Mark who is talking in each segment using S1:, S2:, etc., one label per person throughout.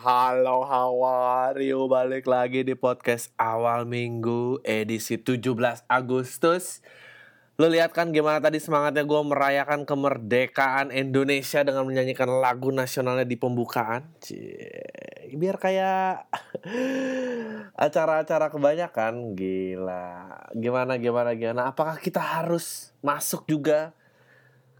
S1: Halo, how are you? Balik lagi di podcast awal minggu edisi 17 Agustus. Lu lihat kan gimana tadi semangatnya gue merayakan kemerdekaan Indonesia dengan menyanyikan lagu nasionalnya di pembukaan. Cie, biar kayak acara-acara kebanyakan gila. Gimana gimana gimana? Apakah kita harus masuk juga?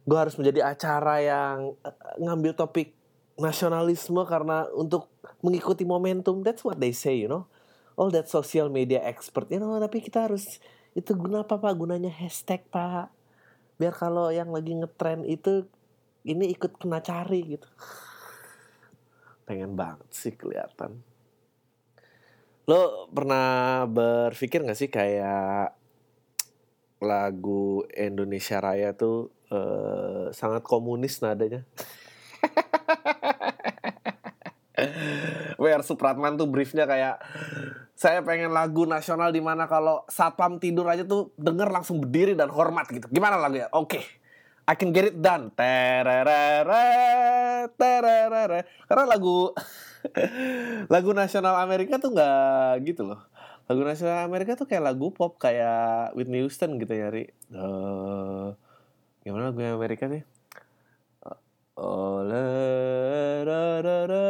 S1: Gue harus menjadi acara yang eh, ngambil topik nasionalisme karena untuk mengikuti momentum. That's what they say, you know. All that social media expert, you know. Tapi kita harus itu guna apa pak? Gunanya hashtag pak. Biar kalau yang lagi ngetrend itu ini ikut kena cari gitu. Pengen banget sih kelihatan. Lo pernah berpikir gak sih kayak lagu Indonesia Raya tuh eh, sangat komunis nadanya? WR Supratman tuh briefnya kayak saya pengen lagu nasional di mana kalau satpam tidur aja tuh denger langsung berdiri dan hormat gitu. Gimana lagunya? Oke. I can get it done. Tererere, tererere. Karena lagu lagu nasional Amerika tuh nggak gitu loh. Lagu nasional Amerika tuh kayak lagu pop kayak Whitney Houston gitu nyari. Eh, gimana lagu Amerika nih? La, ra, ra, ra,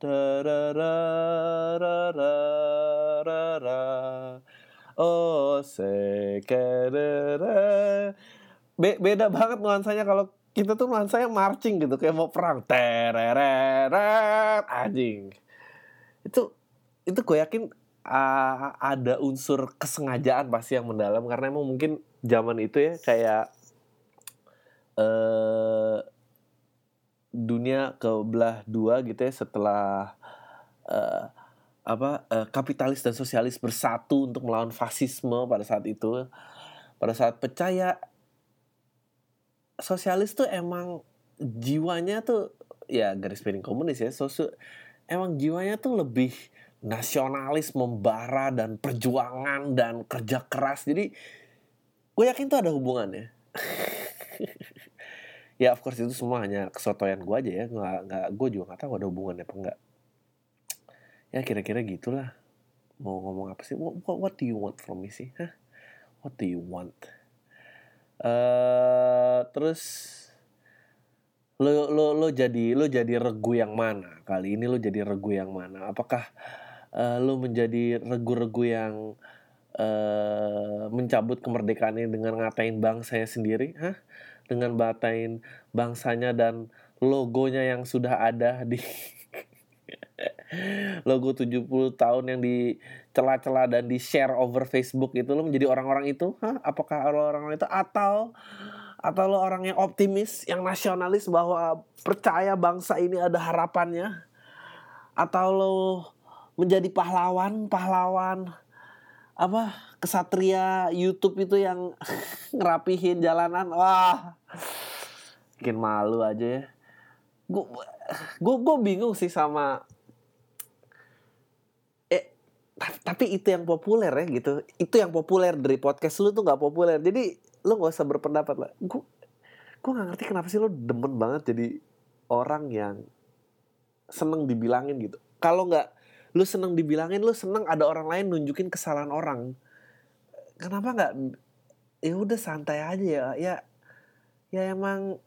S1: ra, ra, ra, ra, ra, ra. Oh, se. Be- beda banget nuansanya kalau kita tuh nuansanya marching gitu kayak mau perang tereret anjing itu itu gue yakin ah, ada unsur kesengajaan pasti yang mendalam karena emang mungkin zaman itu ya kayak eh dunia kebelah dua gitu ya setelah eh, apa eh, kapitalis dan sosialis bersatu untuk melawan fasisme pada saat itu. Pada saat percaya sosialis tuh emang jiwanya tuh ya garis miring komunis ya sosu emang jiwanya tuh lebih nasionalis membara dan perjuangan dan kerja keras. Jadi gue yakin tuh ada hubungannya ya of course itu semua hanya kesotoyan gue aja ya. Nggak nggak gue juga nggak tahu ada hubungannya apa enggak ya kira-kira gitulah. Mau ngomong apa sih? What, what do you want from me sih? Hah? what do you want? Eh terus lo lo lo jadi lo jadi regu yang mana? Kali ini lo jadi regu yang mana? Apakah eh, lo menjadi regu-regu yang eh mencabut kemerdekaan ini dengan ngatain bangsanya sendiri? Hah dengan batain bangsanya dan logonya yang sudah ada di logo 70 tahun yang dicela-cela dan di share over Facebook itu lo menjadi orang-orang itu? Hah? apakah lo orang-orang itu? Atau atau lo orang yang optimis yang nasionalis bahwa percaya bangsa ini ada harapannya? Atau lo menjadi pahlawan pahlawan apa kesatria YouTube itu yang ngerapihin jalanan. Wah. Bikin malu aja ya. Gue gue bingung sih sama eh ta- tapi itu yang populer ya gitu. Itu yang populer dari podcast lu tuh nggak populer. Jadi lu nggak usah berpendapat lah. Gue gue nggak ngerti kenapa sih lu demen banget jadi orang yang seneng dibilangin gitu. Kalau nggak lu seneng dibilangin lu seneng ada orang lain nunjukin kesalahan orang. Kenapa nggak ya udah santai aja ya ya ya emang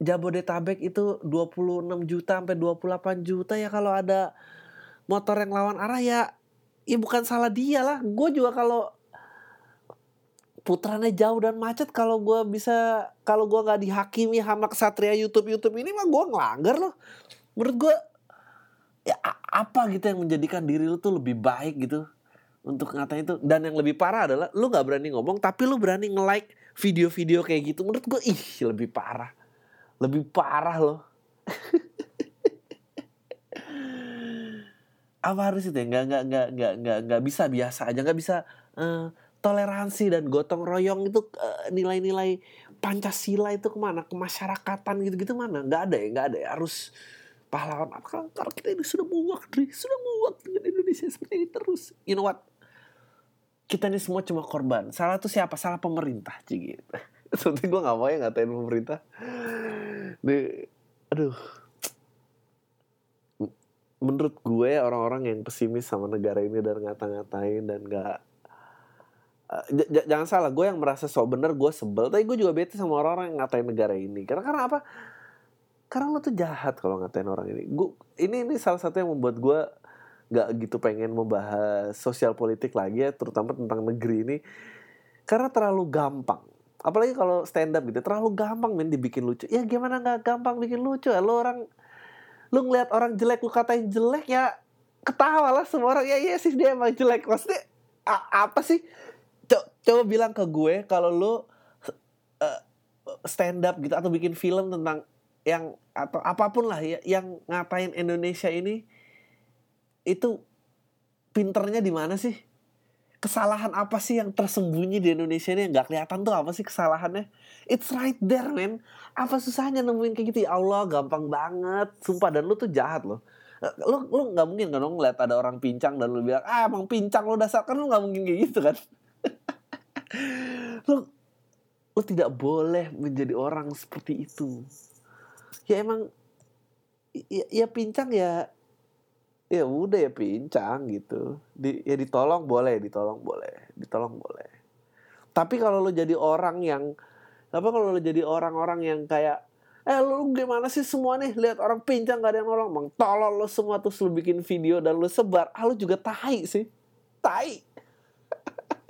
S1: Jabodetabek itu 26 juta sampai 28 juta ya kalau ada motor yang lawan arah ya ya bukan salah dia lah. Gue juga kalau putarannya jauh dan macet kalau gue bisa kalau gue nggak dihakimi sama kesatria YouTube YouTube ini mah gue ngelanggar loh. Menurut gue ya apa gitu yang menjadikan diri lu tuh lebih baik gitu? Untuk ngatain itu. Dan yang lebih parah adalah lu nggak berani ngomong tapi lu berani nge-like video-video kayak gitu. Menurut gue ih lebih parah. Lebih parah loh. Apa harus itu ya? Nggak nggak nggak nggak nggak nggak bisa biasa aja. Nggak bisa eh, toleransi dan gotong royong itu eh, nilai-nilai pancasila itu ke mana? Kemasyarakatan gitu-gitu mana? Nggak ada ya nggak ada ya. Harus pahlawan apa karena kita ini sudah muak Dri sudah muak dengan Indonesia seperti ini terus. You know what? Kita ini semua cuma korban. Salah tuh siapa? Salah pemerintah sih gitu. Gue gak mau ya ngatain pemerintah. Nih, aduh. Menurut gue orang-orang yang pesimis sama negara ini dan ngata-ngatain dan gak uh, jangan salah gue yang merasa so bener gue sebel. Tapi gue juga bete sama orang-orang yang ngatain negara ini. Karena karena apa karena lo tuh jahat kalau ngatain orang ini. Gue ini ini salah satu yang membuat gue gak gitu pengen membahas sosial politik lagi ya terutama tentang negeri ini. Karena terlalu gampang. Apalagi kalau stand up gitu terlalu gampang men dibikin lucu. Ya gimana nggak gampang bikin lucu ya? Lo orang lu ngeliat orang jelek lu katain jelek ya ketawa lah semua orang. Ya iya sih dia emang jelek. Maksudnya apa sih? Coba, bilang ke gue kalau lu uh, stand up gitu atau bikin film tentang yang atau apa pun lah ya yang ngatain Indonesia ini itu pinternya di mana sih kesalahan apa sih yang tersembunyi di Indonesia ini yang gak kelihatan tuh apa sih kesalahannya? It's right there, man. Apa susahnya nemuin kayak gitu? Ya Allah, gampang banget. Sumpah, dan lu tuh jahat loh. Lu, lu gak mungkin kan ngeliat ada orang pincang dan lu bilang, ah emang pincang lu dasar. Kan lu gak mungkin kayak gitu kan. lu, lu tidak boleh menjadi orang seperti itu. Ya emang, ya, ya pincang ya ya udah ya pincang gitu. Di ya ditolong boleh ditolong boleh ditolong boleh. Tapi kalau lo jadi orang yang apa kalau lo jadi orang-orang yang kayak eh lu gimana sih semua nih? Lihat orang pincang gak ada yang nolong. Bang tolong lo semua tuh lu bikin video dan lo sebar. Ah lo juga tai sih. Tai.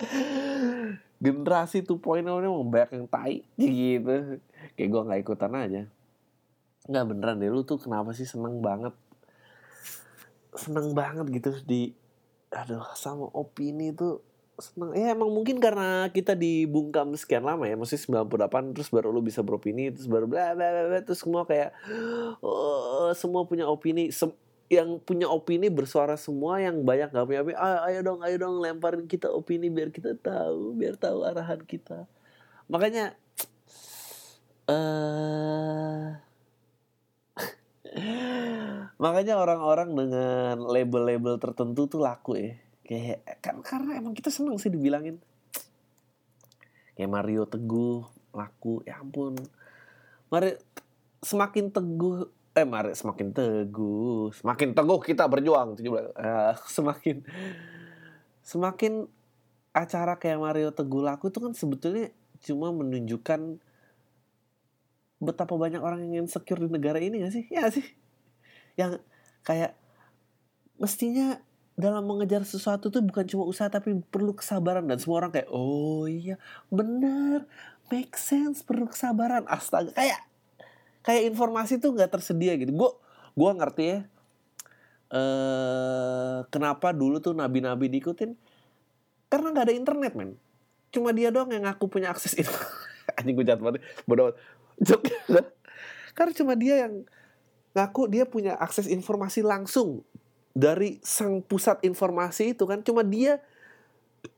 S1: Generasi tuh poin mau banyak yang tai. Gitu. Kayak gue nggak ikutan aja nggak beneran deh. Lu tuh kenapa sih seneng banget? Seneng banget gitu di aduh sama opini itu seneng. Ya emang mungkin karena kita dibungkam sekian lama ya sembilan 98 terus baru lu bisa beropini terus baru bla bla bla, bla terus semua kayak oh, semua punya opini. Sem yang punya opini bersuara semua yang banyak gak punya opini ayo, ayo dong ayo dong lemparin kita opini biar kita tahu biar tahu arahan kita. Makanya eh Makanya orang-orang dengan label-label tertentu tuh laku ya. Kayak kan karena emang kita seneng sih dibilangin. Kayak Mario Teguh laku, ya ampun. Mari semakin teguh eh mari semakin teguh, semakin teguh kita berjuang 17. Uh, semakin semakin acara kayak Mario Teguh laku itu kan sebetulnya cuma menunjukkan betapa banyak orang yang insecure di negara ini gak sih? Ya sih? yang kayak mestinya dalam mengejar sesuatu tuh bukan cuma usaha tapi perlu kesabaran. Dan semua orang kayak oh iya benar. Make sense perlu kesabaran. Astaga kayak kayak informasi tuh nggak tersedia gitu. Gue gue ngerti ya eh kenapa dulu tuh nabi-nabi diikutin? Karena nggak ada internet men. Cuma dia doang yang ngaku punya akses itu anjing gue jatuh banget karena cuma dia yang ngaku dia punya akses informasi langsung dari sang pusat informasi itu kan. Cuma dia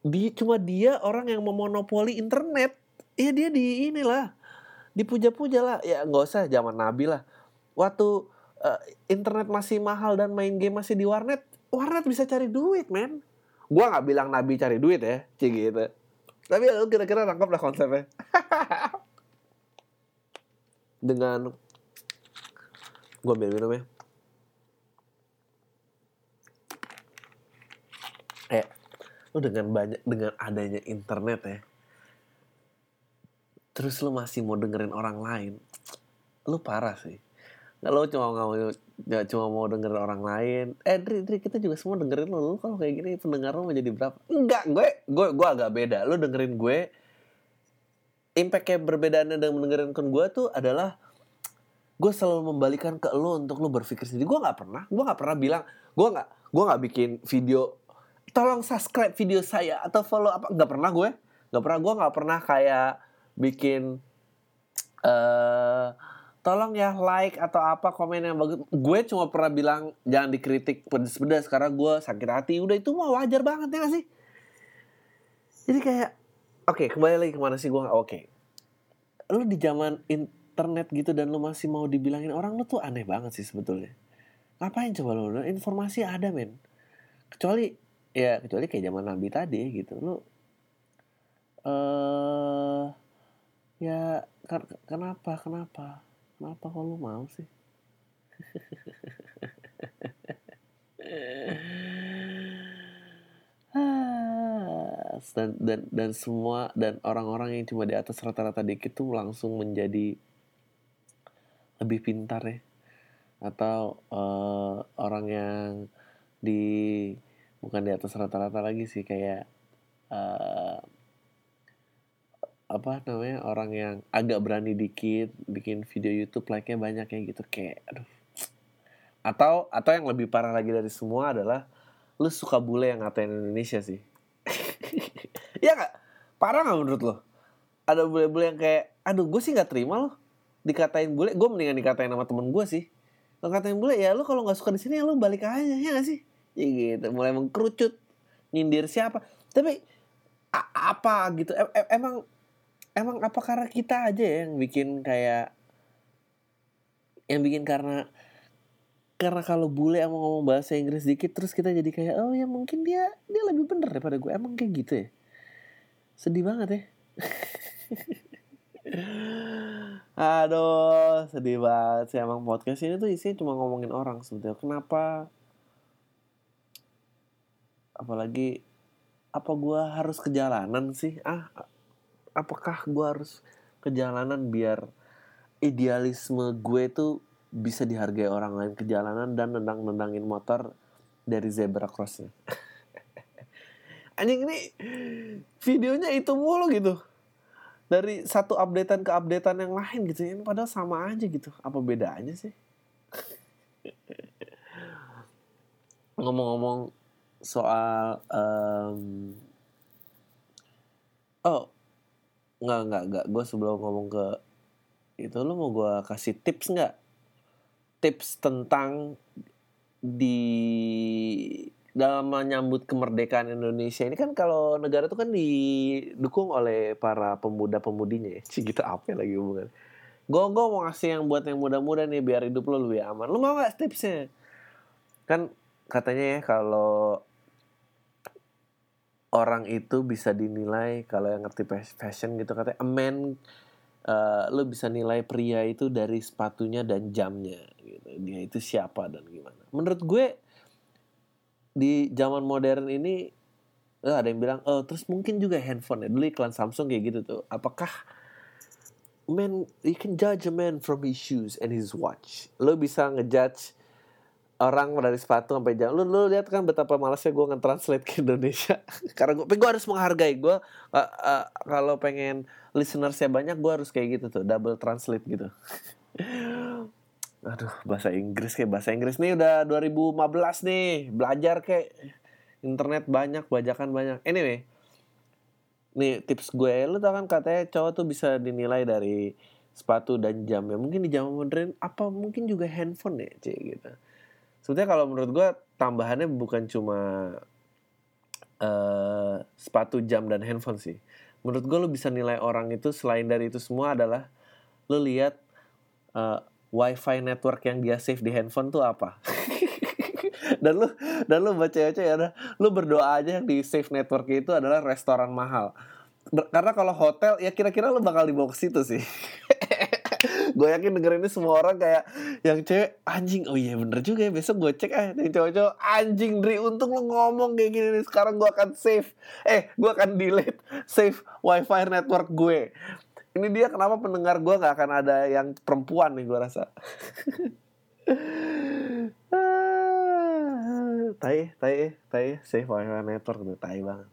S1: di cuma dia orang yang memonopoli internet. Ya dia di inilah dipuja-puja lah. Ya nggak usah zaman nabi lah. Waktu uh, internet masih mahal dan main game masih di warnet warnet bisa cari duit men. Gua nggak bilang nabi cari duit ya cik gitu. Tapi lu kira-kira nangkep lah konsepnya dengan gue ambil minum ya. Eh lu dengan banyak dengan adanya internet ya terus lu masih mau dengerin orang lain lu parah sih. Kalau cuma nggak mau nggak cuma mau dengerin orang lain. Eh Dri, Dri kita juga semua dengerin lu, lu kalau kayak gini pendengar lu mau jadi berapa? Enggak gue gue gue agak beda. Lu dengerin gue impactnya berbedaannya dengan mendengarkan gue tuh adalah gue selalu membalikan ke lo untuk lo berpikir sendiri. Gue nggak pernah gue nggak pernah bilang gue nggak gue nggak bikin video tolong subscribe video saya atau follow apa. Nggak pernah gue nggak pernah gue nggak pernah kayak bikin uh, tolong ya like atau apa komen yang bagus. Gue cuma pernah bilang jangan dikritik pedes-pedes karena gue sakit hati. Udah itu mah wajar banget ya gak sih? Jadi kayak oke okay, kembali lagi ke mana sih gue oke. Okay. lu di zaman internet gitu dan lu masih mau dibilangin orang lu tuh aneh banget sih sebetulnya. Ngapain coba lu informasi ada men. Kecuali ya kecuali kayak zaman nabi tadi gitu. Lu eh ya ken- kenapa kenapa? Kenapa kok lu mau sih Ah, dan dan dan semua dan orang-orang yang cuma di atas rata-rata dikit tuh langsung menjadi lebih pintar ya. Atau eh, orang yang di bukan di atas rata-rata lagi sih kayak eh, apa namanya orang yang agak berani dikit bikin video YouTube like-nya banyak kayak gitu kayak aduh. Atau atau yang lebih parah lagi dari semua adalah lu suka bule yang ngatain Indonesia sih Iya gak? Parah gak menurut lo? Ada bule-bule yang kayak, aduh gue sih gak terima loh dikatain bule. Gue mendingan dikatain sama temen gue sih. Kalau katain bule ya lu kalau gak suka di sini ya lu balik aja ya gak sih? Ya gitu, mulai mengkerucut, nyindir siapa. Tapi apa gitu? Em- emang emang apa karena kita aja ya yang bikin kayak yang bikin karena karena kalau bule emang ngomong bahasa Inggris dikit terus kita jadi kayak oh ya mungkin dia dia lebih bener daripada gue emang kayak gitu ya sedih banget ya. Aduh sedih banget sih. Emang podcast ini tuh isinya cuma ngomongin orang sebetulnya. Kenapa? Apalagi apa gue harus ke jalanan sih? Ah apakah gue harus ke jalanan biar idealisme gue tuh bisa dihargai orang lain ke jalanan dan nendang-nendangin motor dari zebra crossnya. Anjing ini videonya itu mulu gitu. Dari satu updatean ke updatean yang lain gitu. Ini padahal sama aja gitu. Apa bedanya sih? Ngomong-ngomong soal em, oh nggak nggak nggak gue sebelum ngomong ke itu lu mau gue kasih tips nggak tips tentang di dalam menyambut kemerdekaan Indonesia ini kan kalau negara itu kan didukung oleh para pemuda-pemudinya ya. Cih, gitu apa ya lagi hubungan. Gue gue mau ngasih yang buat yang muda-muda nih biar hidup lo lebih aman. Lu mau nggak tipsnya? Kan katanya ya kalau orang itu bisa dinilai kalau yang ngerti fashion gitu katanya a man eh, lu bisa nilai pria itu dari sepatunya dan jamnya gitu. Dia itu siapa dan gimana. Menurut gue di zaman modern ini eh, ada yang bilang oh terus mungkin juga handphone ya. Dulu iklan Samsung kayak gitu tuh. Apakah man you can judge a man from his shoes and his watch. Lu bisa ngejudge orang dari sepatu sampai jam. Lu lu lihat kan betapa malasnya gue nge-translate ke Indonesia. Karena gue, gue harus menghargai gue uh, uh, kalau pengen listenersnya banyak gue harus kayak gitu tuh double translate gitu. Aduh bahasa Inggris kayak bahasa Inggris nih udah 2015 nih. Belajar kayak internet banyak bajakan banyak. Anyway, nih tips gue lu tau kan katanya cowok tuh bisa dinilai dari sepatu dan jam ya mungkin di zaman modern apa mungkin juga handphone ya cie gitu. Sebetulnya kalau menurut gue tambahannya bukan cuma eh sepatu jam dan handphone sih. Menurut gue lu bisa nilai orang itu selain dari itu semua adalah lu lihat eh, wifi network yang dia save di handphone tuh apa? Dan lu dan lu baca aja ya lu berdoa aja yang di save network itu adalah restoran mahal. Karena kalau hotel ya kira-kira lu bakal dibawa ke situ sih. Gue yakin denger ini semua orang kayak yang cewek anjing oh iya bener juga ya besok gue cek ah. Yang cowok-cowok anjing Dri untung lu ngomong kayak gini nih sekarang gue akan save. Eh gue akan delete save wifi network gue ini dia kenapa pendengar gue nggak akan ada yang perempuan nih gue rasa. Tai tai tai. Save wifi network tuh tai banget.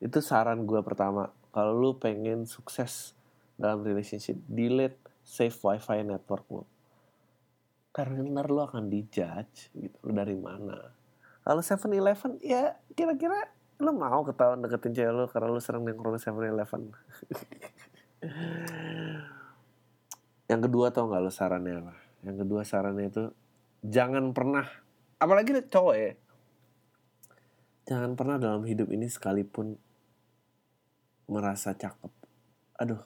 S1: Itu saran gue pertama. Kalau lu pengen sukses dalam relationship delete save wifi network lu. Karena ntar lu akan dijudge gitu lu dari mana. Kalau 7-Eleven ya kira-kira lu mau ketahuan deketin cewek lu karena lu sering nongkrong di 7-Eleven yang kedua tau gak lu sarannya apa? Yang kedua sarannya itu jangan pernah apalagi cowok ya jangan pernah dalam hidup ini sekalipun merasa cakep. Aduh.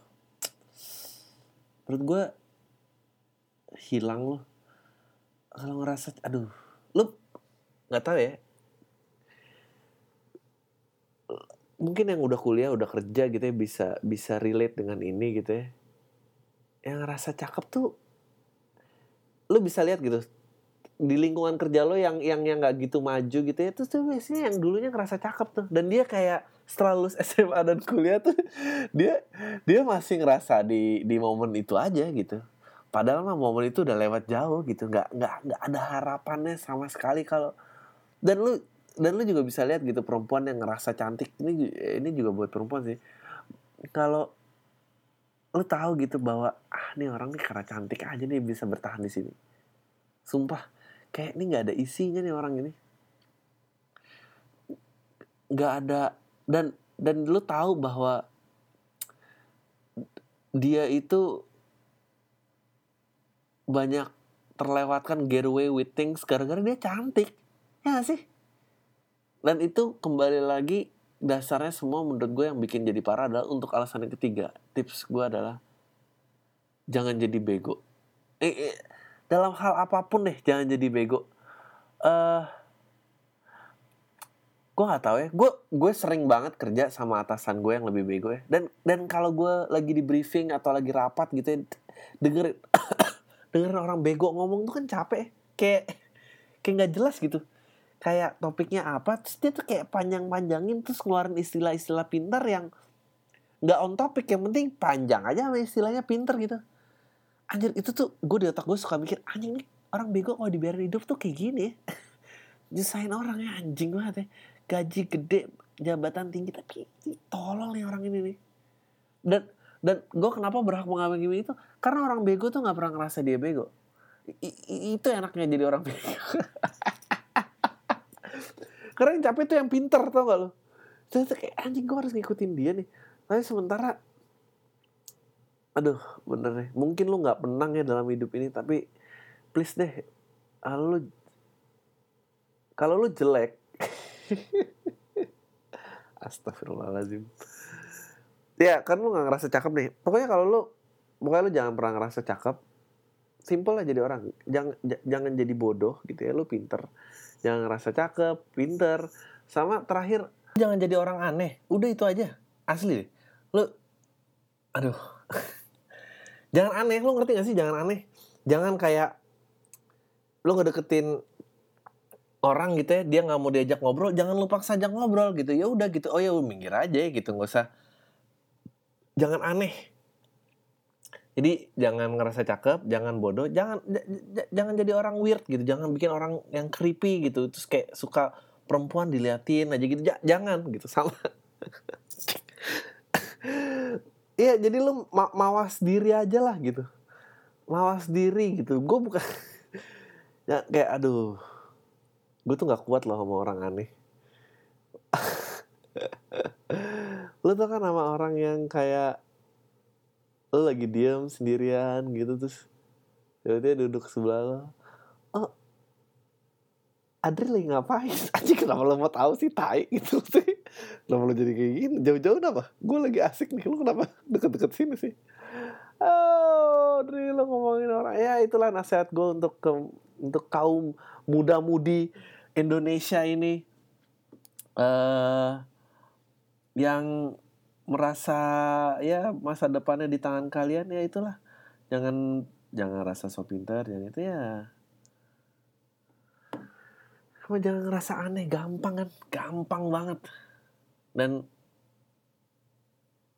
S1: Menurut gue hilang loh kalau ngerasa aduh. Lu nggak tahu ya mungkin yang udah kuliah udah kerja gitu ya bisa bisa relate dengan ini gitu ya. Yang ngerasa cakep tuh lu bisa lihat gitu di lingkungan kerja lo yang yang yang nggak gitu maju gitu ya terus tuh biasanya yang dulunya ngerasa cakep tuh. Dan dia kayak setelah lulus SMA dan kuliah tuh dia dia masih ngerasa di di momen itu aja gitu. Padahal mah momen itu udah lewat jauh gitu nggak nggak nggak ada harapannya sama sekali kalau dan lu dan lu juga bisa lihat gitu perempuan yang ngerasa cantik. Ini ini juga buat perempuan sih. Kalau lu tahu gitu bahwa ah nih orang nih karena cantik aja nih bisa bertahan di sini. Sumpah kayak ini nggak ada isinya nih orang ini. Nggak ada dan dan lu tahu bahwa dia itu banyak terlewatkan get away with things. Gara-gara dia cantik. Ya sih dan itu kembali lagi dasarnya semua menurut gue yang bikin jadi parah adalah untuk alasan yang ketiga. Tips gue adalah jangan jadi bego. Eh, eh, dalam hal apa pun deh jangan jadi bego. Uh, gue gak tahu ya gue gue sering banget kerja sama atasan gue yang lebih bego ya. Dan dan kalau gue lagi di briefing atau lagi rapat gitu ya dengerin dengerin orang bego ngomong tuh kan capek. Ya. kayak kayak nggak jelas gitu kayak topiknya apa terus dia tuh kayak panjang-panjangin terus ngeluarin istilah-istilah pintar yang nggak on topik yang penting panjang aja sama istilahnya pinter gitu. Anjir itu tuh gue di otak gue suka mikir anjing nih orang bego kalau dibiarin hidup tuh kayak gini ya. Nyusahin orang ya anjing banget ya. Gaji gede jabatan tinggi tapi tolong nih orang ini nih. Dan dan gue kenapa berhak mengambil itu? Karena orang bego tuh nggak pernah ngerasa dia bego. I, itu enaknya jadi orang bego karena yang capek tuh yang pinter tau gak lo? Saya tuh kayak anjing gue harus ngikutin dia nih. Tapi sementara aduh bener deh. Mungkin lu nggak penang ya dalam hidup ini tapi please deh kalau lu kalau lu jelek Astagfirullahaladzim. Ya kan lu nggak ngerasa cakep nih. Pokoknya kalau lu pokoknya lu jangan pernah ngerasa cakep. Simple lah jadi orang. Jangan jangan jadi bodoh gitu ya lu pinter jangan ngerasa cakep pinter sama terakhir jangan jadi orang aneh. Udah itu aja. Asli. Deh lu aduh. Jangan aneh. Lu ngerti gak sih? Jangan aneh. Jangan kayak lu ngedeketin orang gitu ya. Dia nggak mau diajak ngobrol. Jangan lu paksa ajak ngobrol gitu. Ya udah gitu. Oh ya minggir aja gitu. Nggak usah. Jangan aneh jadi jangan ngerasa cakep, jangan bodoh, jangan jangan jadi orang weird gitu, jangan bikin orang yang creepy gitu, terus kayak suka perempuan diliatin aja gitu, J jangan gitu sama. Iya, jadi lu ma mawas diri aja lah gitu, mawas diri gitu. Gue bukan ya kayak aduh, gue tuh nggak kuat loh sama orang aneh. lu tuh kan sama orang yang kayak lo lagi diam sendirian gitu terus tiba-tiba duduk sebelah lo. Oh Adri lagi ngapain? Aja kenapa lo mau tahu sih tai gitu sih. Kenapa lo jadi kayak gini? Jauh-jauh kenapa? Gue lagi asik nih lo kenapa deket-deket sini sih? Oh Adri lo ngomongin orang. Ya itulah nasihat gue untuk ke untuk kaum muda-mudi Indonesia ini. Uh, yang merasa ya masa depannya di tangan kalian ya itulah. Jangan jangan rasa so pintar jangan itu ya. Cuma jangan ngerasa aneh gampang kan? Gampang banget. Dan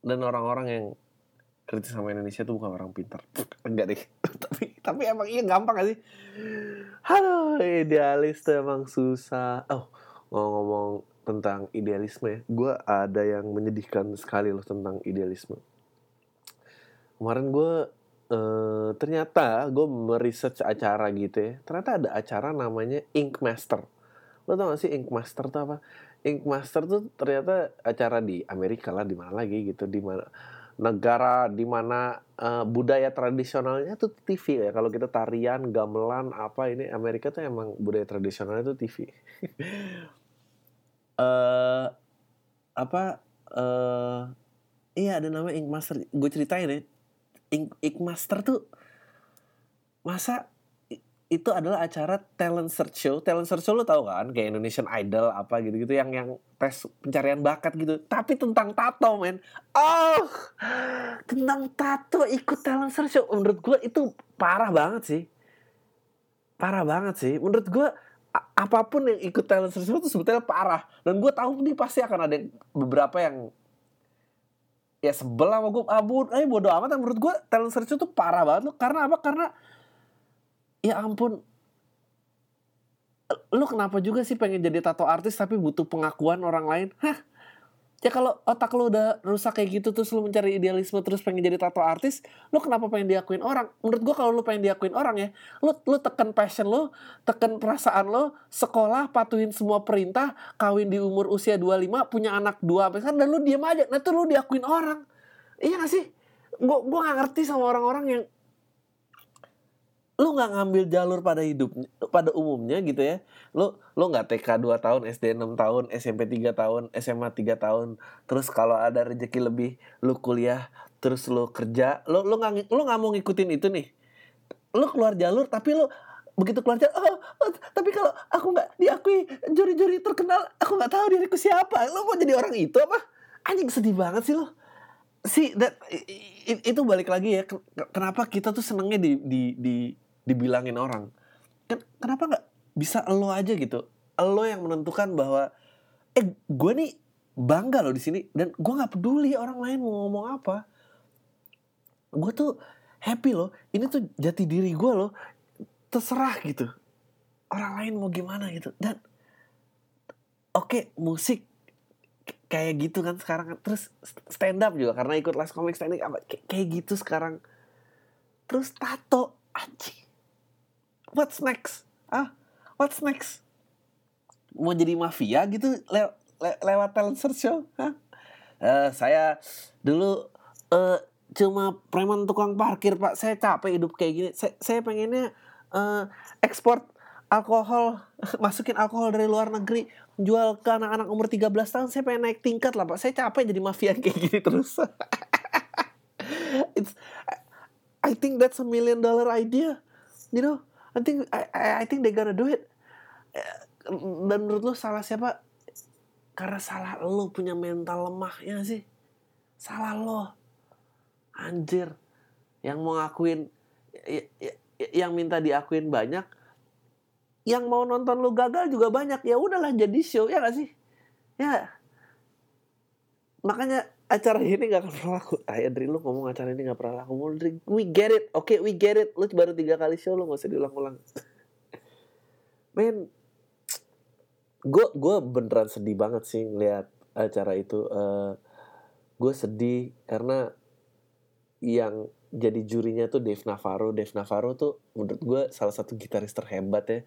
S1: dan orang-orang yang kritis sama Indonesia tuh bukan orang pintar. Enggak deh. Tapi tapi emang iya gampang gak sih? Halo idealis tuh emang susah. Oh ngomong-ngomong tentang idealisme ya. Gue ada yang menyedihkan sekali loh tentang idealisme. Kemarin gue uh, ternyata gue meresearch acara gitu ya. Ternyata ada acara namanya Ink Master. Lo tau gak sih Ink Master tuh apa? Ink Master tuh ternyata acara di Amerika lah, di mana lagi gitu, di mana negara di mana uh, budaya tradisionalnya tuh TV ya. Kalau kita tarian, gamelan apa ini Amerika tuh emang budaya tradisionalnya tuh TV. uh, apa uh, iya ada nama Ink Master gue ceritain ya Ink, Ink Master tuh masa itu adalah acara talent search show. Talent search show lo tau kan, kayak Indonesian Idol apa gitu-gitu yang yang tes pencarian bakat gitu. Tapi tentang tato, men. Oh, tentang tato ikut talent search show. Menurut gue itu parah banget sih. Parah banget sih. Menurut gue apa pun yang ikut talent search itu sebetulnya parah. Dan gue tahu nih pasti akan ada beberapa yang ya sebel sama gue ah, eh bodo amat. Menurut gue talent search itu parah banget loh. Karena apa? Karena ya ampun. Lu kenapa juga sih pengen jadi tato artis tapi butuh pengakuan orang lain? Hah ya kalau otak lu udah rusak kayak gitu terus lu mencari idealisme terus pengen jadi tato artis lu kenapa pengen diakuin orang? Menurut gua kalau lu pengen diakuin orang ya lu lu tekan passion lu tekan perasaan lu sekolah patuhin semua perintah kawin di umur usia 25 punya anak dua sampai dan lu diam aja. Nah itu lu diakuin orang. Iya gak sih? Gua gua gak ngerti sama orang-orang yang lu nggak ngambil jalur pada hidup pada umumnya gitu ya. Lu lu nggak TK 2 tahun SD 6 tahun SMP 3 tahun SMA 3 tahun. Terus kalau ada rezeki lebih lu kuliah terus lu kerja lu lu nggak lu nggak mau ngikutin itu nih. Lu keluar jalur tapi lu begitu keluar jalur oh, oh tapi kalau aku nggak diakui juri-juri terkenal aku nggak tahu diriku siapa. Lu mau jadi orang itu apa? Anjing sedih banget sih lo sih that, itu balik lagi ya kenapa kita tuh senengnya di di di dibilangin orang. Kan kenapa nggak bisa lo aja gitu? Lo yang menentukan bahwa eh gue nih bangga loh di sini dan gue nggak peduli orang lain mau ngomong apa. Gue tuh happy loh. Ini tuh jati diri gue loh. Terserah gitu. Orang lain mau gimana gitu. Dan oke okay, musik kayak gitu kan sekarang. Terus stand up juga karena ikut les komik stand up kayak gitu sekarang. Terus tato anjing what's next? Ah, what's next? Mau jadi mafia gitu le le lewat talent search show? Hah? Uh, saya dulu uh, cuma preman tukang parkir pak. Saya capek hidup kayak gini. Saya, saya pengennya uh, ekspor alkohol, masukin alkohol dari luar negeri, jual ke anak-anak umur 13 tahun. Saya pengen naik tingkat lah pak. Saya capek jadi mafia kayak gini terus. It's, I think that's a million dollar idea. You know, I think I, I think they gonna do it. Dan menurut lu salah siapa? Karena salah lo punya mental lemah ya sih. Salah lo. Anjir. Yang mau ngakuin ya, ya, yang minta diakuin banyak. Yang mau nonton lu gagal juga banyak. Ya udahlah jadi show ya gak sih? Ya. Makanya acara ini gak akan pernah laku. Ah, Andri lu ngomong acara ini gak pernah laku. We get it. Oke, okay, we get it. Lu baru tiga kali show, lu gak usah diulang-ulang. Men, gue gue beneran sedih banget sih ngeliat acara itu. Uh, eh, gue sedih karena yang jadi jurinya tuh Dave Navarro. Dave Navarro tuh menurut gue salah satu gitaris terhebat ya.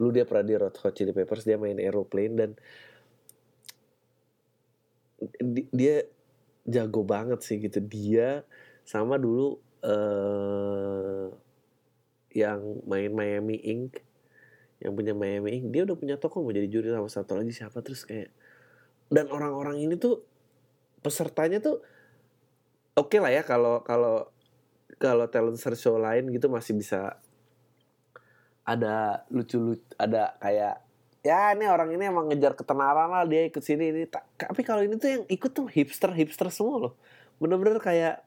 S1: Lu dia pernah di Red Hot Chili Peppers, dia main Aeroplane dan dia jago banget sih gitu. Dia sama dulu uh, yang main Miami Ink yang punya Miami Ink dia udah punya toko mau jadi juri sama satu lagi siapa. Terus kayak dan orang-orang ini tuh pesertanya tuh oke okay lah ya kalau kalau kalau talent search show lain gitu masih bisa ada lucu-lucu ada kayak ya ini orang ini emang ngejar ketenaran lah dia ikut sini ini tapi kalau ini tuh yang ikut tuh hipster hipster semua loh. Bener-bener kayak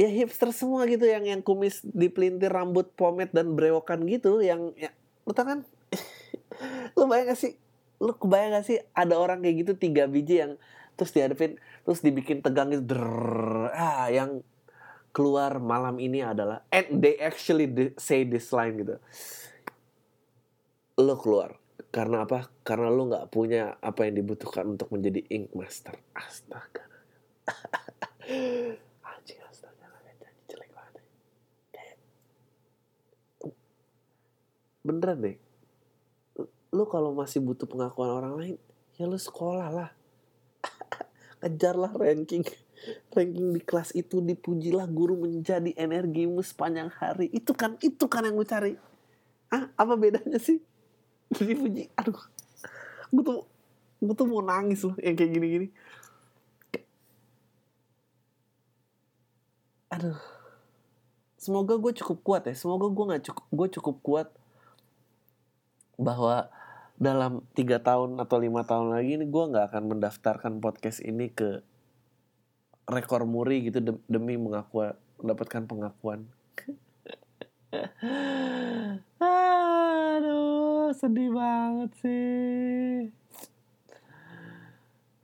S1: ya hipster semua gitu yang yang kumis dipelintir rambut pomade dan brewokan gitu yang ya lu tau kan? Lu bayang gak sih? Lu kebayang gak sih ada orang kayak gitu tiga biji yang terus dihadapin terus dibikin tegang gitu Drrr, ah yang keluar malam ini adalah and they actually say this line gitu lo keluar. Karena apa? Karena lo nggak punya apa yang dibutuhkan untuk menjadi ink master. Astaga. Anjing astaga. Jadi jelek banget. Beneran deh. Lo kalau masih butuh pengakuan orang lain ya lo sekolah lah. Kejarlah ranking. Ranking di kelas itu dipujilah guru menjadi energimu sepanjang hari. Itu kan itu kan yang gue cari. Ah apa bedanya sih dipuji aduh. Gue tuh gue tuh mau nangis loh yang kayak gini-gini. Aduh. Semoga gue cukup kuat ya. Semoga gue nggak cukup gue cukup kuat bahwa dalam tiga tahun atau lima tahun lagi ini gue nggak akan mendaftarkan podcast ini ke rekor muri gitu demi mengaku mendapatkan pengakuan sedih banget sih.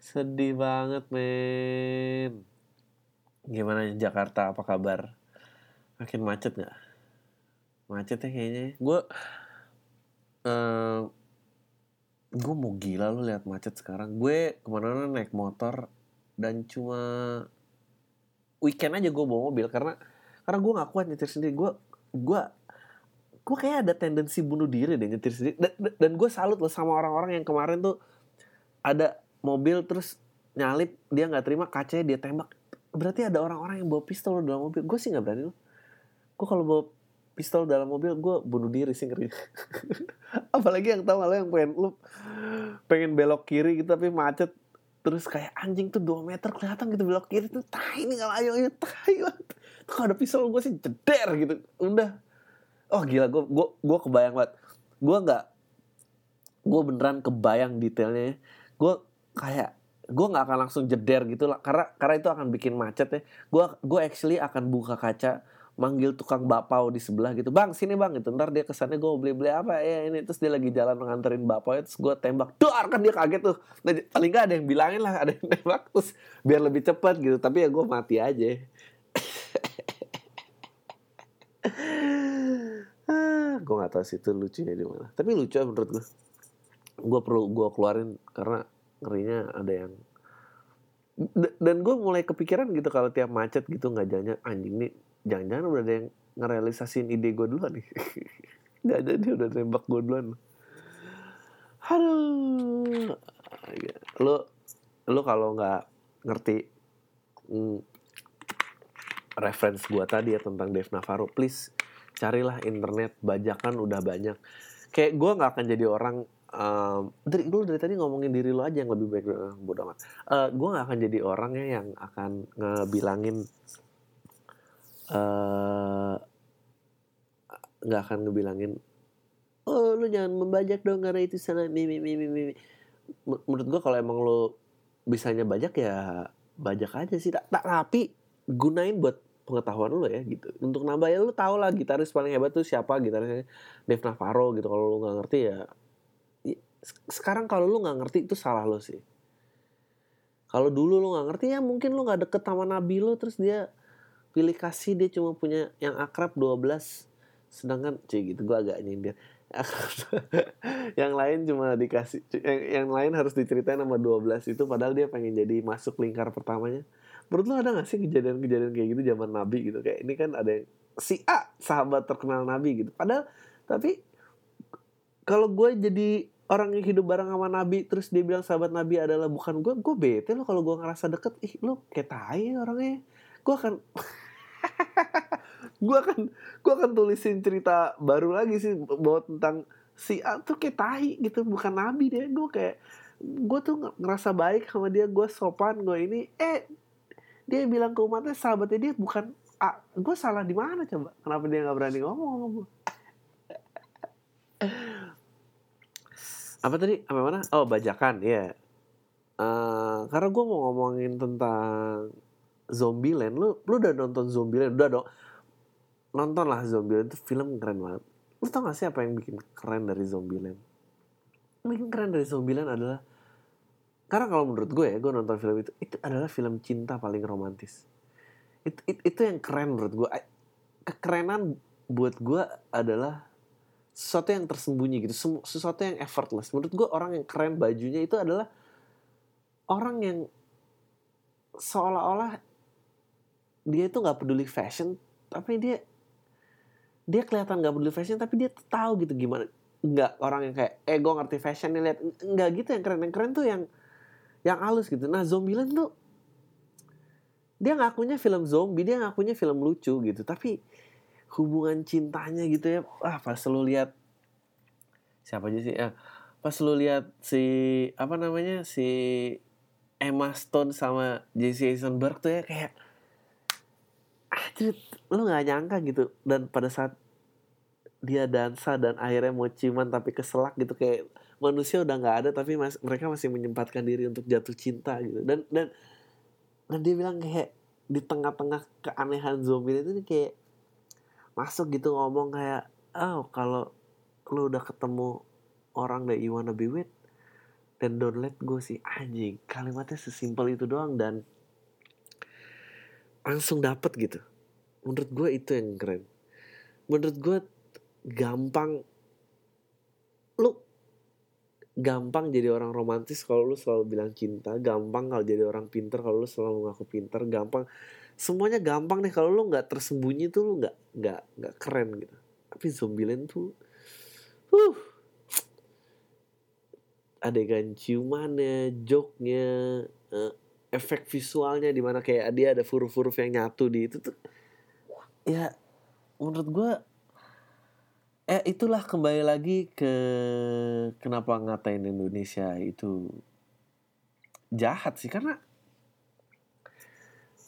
S1: Sedih banget men gimana Jakarta? Apa kabar? Makin macet nggak? Macet ya kayaknya gue uh, gue mau gila lu lihat macet sekarang. Gue ke mana-mana naik motor dan cuma weekend aja gue bawa mobil karena karena gue gak kuat nyetir sendiri. Gue gue gue kayak ada tendensi bunuh diri deh nyetir sendiri. Dan, dan gue salut loh sama orang-orang yang kemarin tuh ada mobil terus nyalip dia nggak terima kacanya dia tembak. Berarti ada orang-orang yang bawa pistol dalam mobil. Gue sih nggak berani loh. Gue kalau bawa pistol dalam mobil gue bunuh diri sih ngeri. Apalagi yang tahu malah yang pengen lu pengen belok kiri gitu tapi macet. Terus kayak anjing tuh 2 meter kelihatan gitu belok kiri tuh tai ini nggak ayo ayo tai tuh kalau ada pistol gue sih jeder gitu. Udah oh gila gue gue gue kebayang banget. Gue nggak gue beneran kebayang detailnya ya. gue kayak gue nggak akan langsung jeder gitu lah. Karena karena itu akan bikin macet ya. Gue gue actually akan buka kaca manggil tukang bakpao di sebelah gitu. Bang sini bang gitu. Ntar dia kesannya gue beli beli apa? Ya ini. Terus dia lagi jalan nganterin bakpao terus gue tembak. Dor kan dia kaget tuh. Nah, paling gak ada yang bilangin lah ada yang tembak. Terus biar lebih cepat gitu. Tapi ya gue mati aja ah, gue gak tahu itu lucunya di mana. Tapi lucu menurut gue gue perlu gue keluarin karena ngerinya ada yang dan gue mulai kepikiran gitu kalau tiap macet gitu nggak jangan anjing nih jangan-jangan udah ada yang ngerealisasin ide gue duluan nih. Nggak ada dia udah nembak gue duluan. Aduh lo lo kalau nggak ngerti hmm, reference gue tadi ya tentang Dev Navarro please carilah internet bajakan udah banyak. Kayak gue nggak akan jadi orang um, dari lu dari tadi ngomongin diri lo aja yang lebih baik uh, bodoh amat. Uh, gue nggak akan jadi orangnya yang akan ngebilangin Eh, nggak uh, akan ngebilangin oh lu jangan membajak dong karena itu sana mimi mimi mimi menurut gua kalau emang lu bisanya bajak ya bajak aja sih. Tak, tak rapi gunain buat pengetahuan lu ya gitu. Untuk nambah ya lu tau lah gitaris paling hebat tuh siapa gitarisnya Dev Navarro gitu. Kalau lu nggak ngerti ya, ya sekarang kalau lu nggak ngerti itu salah lo sih. Kalau dulu lu nggak ngerti ya mungkin lu nggak deket sama Nabi lo terus dia pilih kasih dia cuma punya yang akrab 12 sedangkan cik gitu gue agak nyindir. Yang lain cuma dikasih yang, yang lain harus diceritain sama 12 itu padahal dia pengen jadi masuk lingkar pertamanya menurut lo ada gak sih kejadian-kejadian kayak gitu zaman Nabi gitu? Kayak ini kan ada yang si A sahabat terkenal Nabi gitu. Padahal tapi kalau gue jadi orang yang hidup bareng sama Nabi terus dia bilang sahabat Nabi adalah bukan gue gue bete lo kalau gue ngerasa deket. Ih lo kayak tai orangnya. Gue akan gue akan gue akan tulisin cerita baru lagi sih bahwa tentang si A tuh kayak tahi gitu bukan nabi dia gue kayak gue tuh ngerasa baik sama dia gue sopan gue ini. Eh dia bilang ke umatnya sahabatnya dia bukan A gue salah di mana coba? Kenapa dia nggak berani ngomong gue apa tadi? Apa mana? Oh bajakan ya yeah. uh, karena gue mau ngomongin tentang Zombieland lu lu udah nonton Zombieland udah dong. Nonton lah Zombieland itu film keren banget. Lu tau gak sih apa yang bikin keren dari Zombieland bikin keren dari Zombieland adalah karena kalau menurut gue ya gue nonton film itu itu adalah film cinta paling romantis. Itu itu, itu yang keren menurut gue. Kekerenan buat gue adalah sesuatu yang tersembunyi gitu. Sesuatu yang effortless. Menurut gue orang yang keren bajunya itu adalah orang yang seolah-olah dia itu nggak peduli fashion tapi dia dia kelihatan nggak peduli fashion tapi dia tahu gitu gimana. Nggak orang yang kayak eh gue ngerti fashion nih lihat. Nggak gitu yang keren. Yang keren tuh yang yang halus gitu. Nah Zombieland tuh dia ngakunya film zombie dia ngakunya film lucu gitu. Tapi hubungan cintanya gitu ya ah pas lu lihat siapa aja sih ya pas lu lihat si apa namanya si Emma Stone sama Jesse Eisenberg tuh ya kayak Dude, lu nggak nyangka gitu. Dan pada saat dia dansa dan akhirnya mau ciuman tapi keselak gitu kayak manusia udah nggak ada tapi mas, mereka masih menyempatkan diri untuk jatuh cinta gitu. Dan dan dan dia bilang kayak di tengah-tengah keanehan zombie itu kayak masuk gitu ngomong kayak oh kalau lu udah ketemu orang that you wanna be with dan don't let go sih. Anjing kalimatnya sesimpel itu doang dan langsung dapet gitu. Menurut gue itu yang keren. Menurut gue gampang gampang jadi orang romantis kalau lu selalu bilang cinta gampang kalau jadi orang pinter kalau lu selalu ngaku pinter gampang. Semuanya gampang deh kalau lu nggak tersembunyi tuh lu nggak nggak nggak keren gitu. Tapi Zombieland tuh uh adegan ciumannya joknya uh, efek visualnya di mana kayak dia ada huruf-huruf yang nyatu di itu tuh. Ya menurut gue eh itulah kembali lagi ke kenapa ngatain Indonesia itu jahat sih karena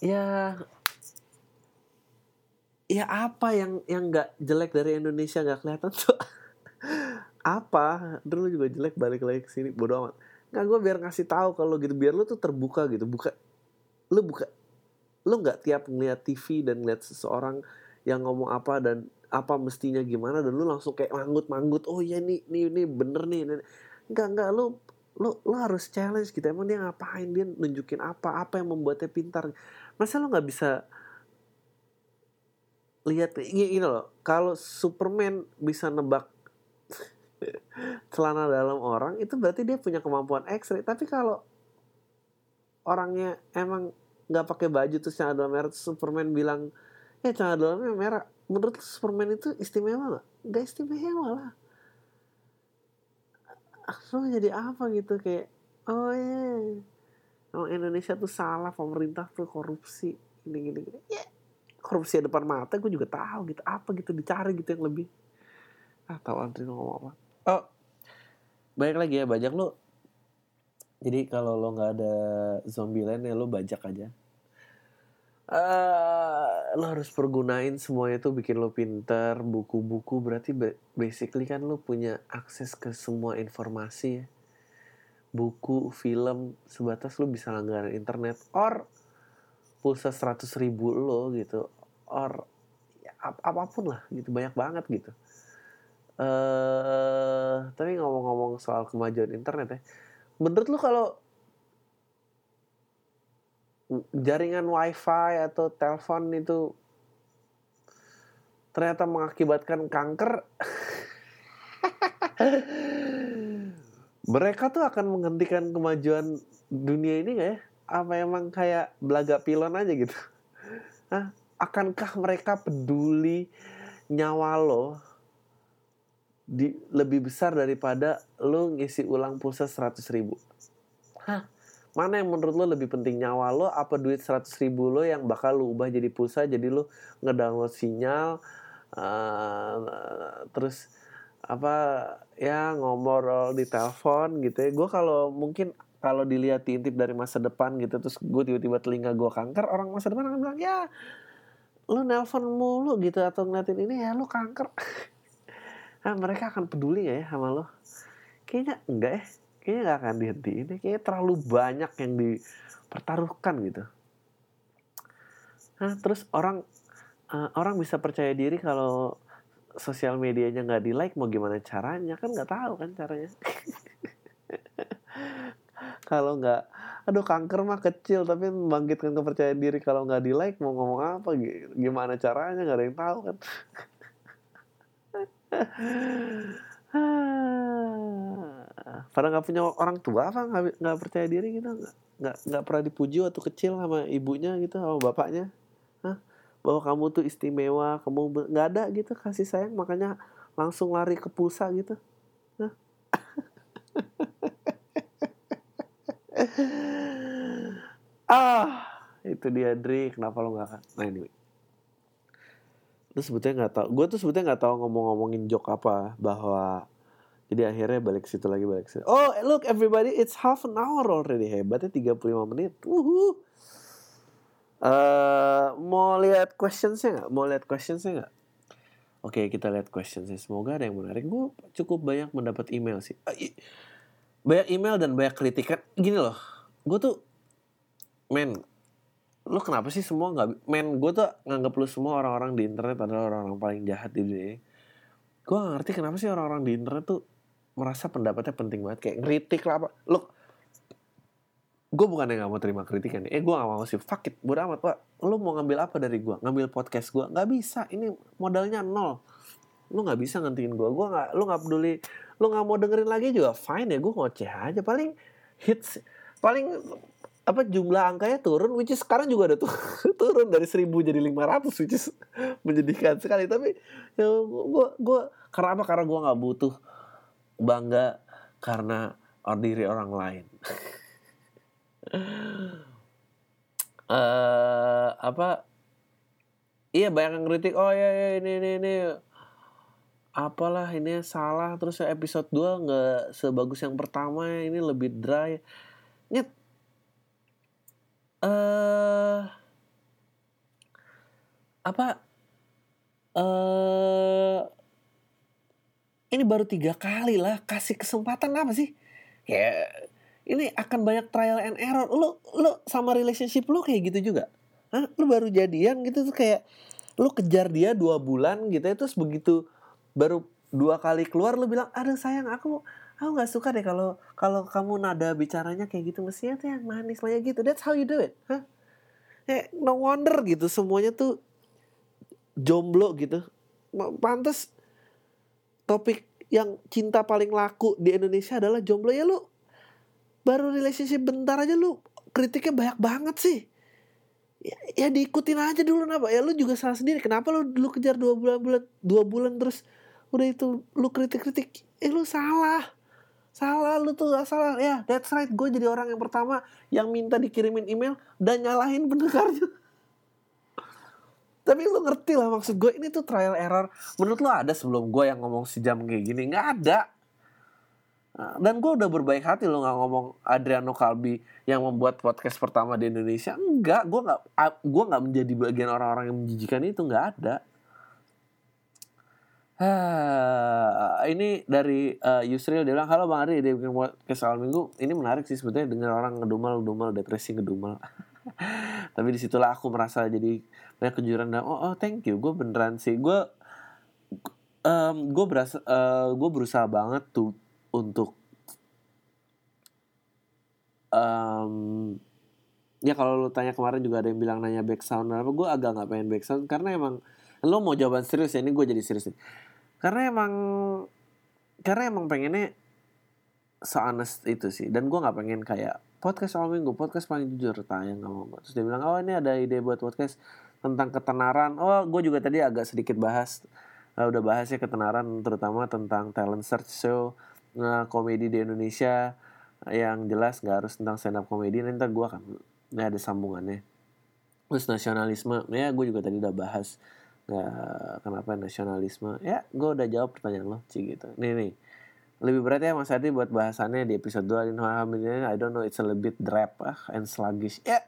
S1: ya ya apa yang yang nggak jelek dari Indonesia nggak kelihatan tuh? Apa? Dulu juga jelek balik lagi ke sini bodo amat. Nggak gue biar ngasih tahu kalau gitu biar lu tuh terbuka gitu buka lu buka lu nggak tiap ngeliat TV dan ngeliat seseorang yang ngomong apa dan apa mestinya gimana dan lu langsung kayak manggut-manggut oh iya nih nih nih bener nih, nih. nggak nggak lu lu lu harus challenge gitu emang dia ngapain dia nunjukin apa apa yang membuatnya pintar. Masa lu nggak bisa lihat ini, ini loh kalau Superman bisa nebak celana dalam orang itu berarti dia punya kemampuan X-ray. Tapi kalau orangnya emang nggak pakai baju terus celana dalam merah Superman bilang ya celana dalamnya merah menurut Superman itu istimewa nggak? Nggak istimewa lah. Lo jadi apa gitu kayak oh iya oh Indonesia tuh salah pemerintah tuh korupsi gini gini gini. Ya korupsi depan mata gue juga tahu gitu apa gitu dicari gitu yang lebih. Ah tahu antri ngomong apa? Oh banyak lagi ya banyak lo jadi kalau lo nggak ada zombie land ya lo bajak aja uh, lo harus pergunain semuanya itu bikin lo pinter buku-buku. Berarti basically kan lo punya akses ke semua informasi ya. Buku film sebatas lo bisa langganan internet. Or pulsa seratus ribu lo gitu. Or ya, ap apa pun lah gitu. Banyak banget gitu. Uh, tapi ngomong-ngomong soal kemajuan internet ya. Menurut lo kalau jaringan wifi atau telepon itu ternyata mengakibatkan kanker mereka tuh akan menghentikan kemajuan dunia ini gak ya? Apa emang kayak belaga pilon aja gitu? Hah? Akankah mereka peduli nyawa lo di, lebih besar daripada lo ngisi ulang pulsa 100 ribu? Hah? Mana yang menurut lo lebih penting nyawa lo apa duit 100 ribu lo yang bakal lo ubah jadi pulsa jadi lo ngedownload sinyal uh, terus apa ya ngomor di telepon gitu ya. Gue kalau mungkin kalau dilihat diintip dari masa depan gitu terus gue tiba-tiba telinga gue kanker orang masa depan akan bilang ya lo nelpon mulu gitu atau ngeliatin ini ya lo kanker. Nah mereka akan peduli gak ya sama lo? Kayaknya enggak ya kayaknya gak akan dihentiin kayaknya terlalu banyak yang dipertaruhkan gitu. Nah terus orang uh, orang bisa percaya diri kalau sosial medianya nggak di like mau gimana caranya? Kan nggak tahu kan caranya. Kalau nggak aduh kanker mah kecil tapi membangkitkan kepercayaan diri kalau nggak di like mau ngomong apa? Gimana caranya? Nggak ada yang tahu kan pada nggak punya orang tua apa? Nggak percaya diri gitu? Nggak nggak pernah dipuji waktu kecil sama ibunya gitu sama bapaknya? Hah? bahwa kamu tuh istimewa kamu nggak ada gitu kasih sayang makanya langsung lari ke pulsa gitu. Hah? ah itu dia Dri. Kenapa lo nggak nah ini lu sebetulnya nggak tahu gue tuh sebetulnya nggak tahu ngomong-ngomongin jok apa bahwa jadi akhirnya balik situ lagi balik situ. Oh, look everybody, it's half an hour already. Hebatnya 35 menit. Uhuh. Eh, mau lihat questionsnya nggak? Mau lihat questionsnya nggak? Oke, kita lihat questionsnya. Semoga ada yang menarik. Gue cukup banyak mendapat email sih. Ah, Banyak email dan banyak kritikan. Gini loh, gue tuh, men, lu kenapa sih semua nggak, men, gue tuh nganggap lu semua orang-orang di internet adalah orang-orang paling jahat di dunia. Gue gak ngerti kenapa sih orang-orang di internet tuh merasa pendapatnya penting banget. Kayak ngeritik lah apa. Lu, gue bukan yang gak mau terima kritikan eh gue gak mau sih. Fuck it bodo amat pak. Lu mau ngambil apa dari gue ngambil podcast gue nggak bisa. Ini modalnya nol. Lu nggak bisa ngantiin gue gue nggak lu nggak peduli. Lu nggak mau dengerin lagi juga fine ya. Gue ngoceh aja. Paling hits paling apa jumlah angkanya turun which is sekarang juga ada tuh turun dari 1000 jadi 500 which is menyedihkan sekali. Tapi ya gue gue karena apa? Karena gue nggak butuh bangga karena diri orang lain. Eh apa? Iya banyak yang kritik oh ya, ya ini ini ini apalah ini salah. Terus episode 2 nggak sebagus yang pertama ini lebih dry. Nyet eh apa? Eh ini baru tiga kali lah kasih kesempatan apa sih? Ya ini akan banyak trial and error. Lu lu sama relationship lu kayak gitu juga? Hah? lu baru jadian gitu tuh kayak lu kejar dia dua bulan gitu ya terus begitu baru dua kali keluar lu bilang aduh sayang aku aku nggak suka deh kalau kalau kamu nada bicaranya kayak gitu mestinya tuh yang manis kayak gitu. That's how you do it Hah? Eh, no wonder gitu semuanya tuh jomblo gitu. Pantes topik yang cinta paling laku di Indonesia adalah jomblo. Ya lu baru relationship bentar aja lu kritiknya banyak banget sih. Ya, ya diikutin aja dulu kenapa ya lu juga salah sendiri. Kenapa lu lu kejar dua bulan bulan dua bulan terus udah itu lu kritik kritik eh lu salah salah lu tuh gak salah. Ya that's right. Gue jadi orang yang pertama yang minta dikirimin email dan nyalahin pendengarnya. Tapi lu ngerti lah maksud gue ini tuh trial error. Menurut lu ada sebelum gue yang ngomong sejam kayak gini? Nggak ada. Nah, dan gue udah berbaik hati lo nggak ngomong Adriano Kalbi yang membuat podcast pertama di Indonesia. Enggak gue nggak gue nggak menjadi bagian orang-orang yang menjijikan itu. Nggak ada Ini dari uh, Yusril. Dia bilang halo bang Ari dia bikin awal minggu. Ini menarik sih sebetulnya dengar orang ngedumel ngedumel depresi ngedumel tapi di situlah aku merasa jadi banyak kejujuran dan oh, oh thank you. Gue beneran sih. Gue um, gue berasa uh, gue berusaha banget tuh untuk um, ya kalau lu tanya kemarin juga ada yang bilang nanya back sound apa gue agak nggak pengen back sound karena emang lo mau jawaban serius ya ini gue jadi serius nih karena emang karena emang pengennya honest itu sih. Dan gue nggak pengen kayak podcast awal minggu podcast paling jujur tanya nggak mau terus dia bilang oh ini ada ide buat podcast tentang ketenaran. Oh gue juga tadi agak sedikit bahas uh, udah bahas ya ketenaran terutama tentang talent search show uh, komedi di Indonesia yang jelas nggak harus tentang stand up komedi. Nanti gue akan ini ada sambungannya. Terus nasionalisme ya gue juga tadi udah bahas nggak kenapa nasionalisme? Ya gue udah jawab pertanyaan lo sih gitu. Nih nih. Lebih berat ya Mas Adi buat bahasannya di episode 2 Alhamdulillah I don't know it's a little bit drab ah, and sluggish. Ya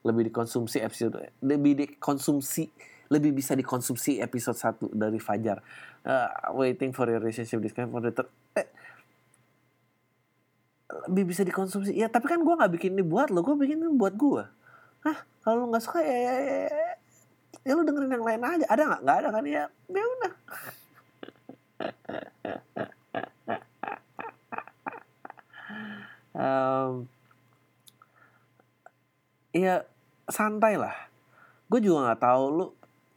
S1: lebih dikonsumsi episode lebih dikonsumsi lebih bisa dikonsumsi episode 1 dari Fajar. Uh, waiting for your relationship discount for the eh, lebih bisa dikonsumsi. Ya tapi kan gue nggak bikin ini buat lo gue bikin ini buat gue Hah? Kalau lo nggak suka ya, ya, ya, ya, ya lu dengerin yang lain aja. Ada nggak? Nggak ada kan? Ya ya udah. Um, ya santai lah gue juga nggak tahu lu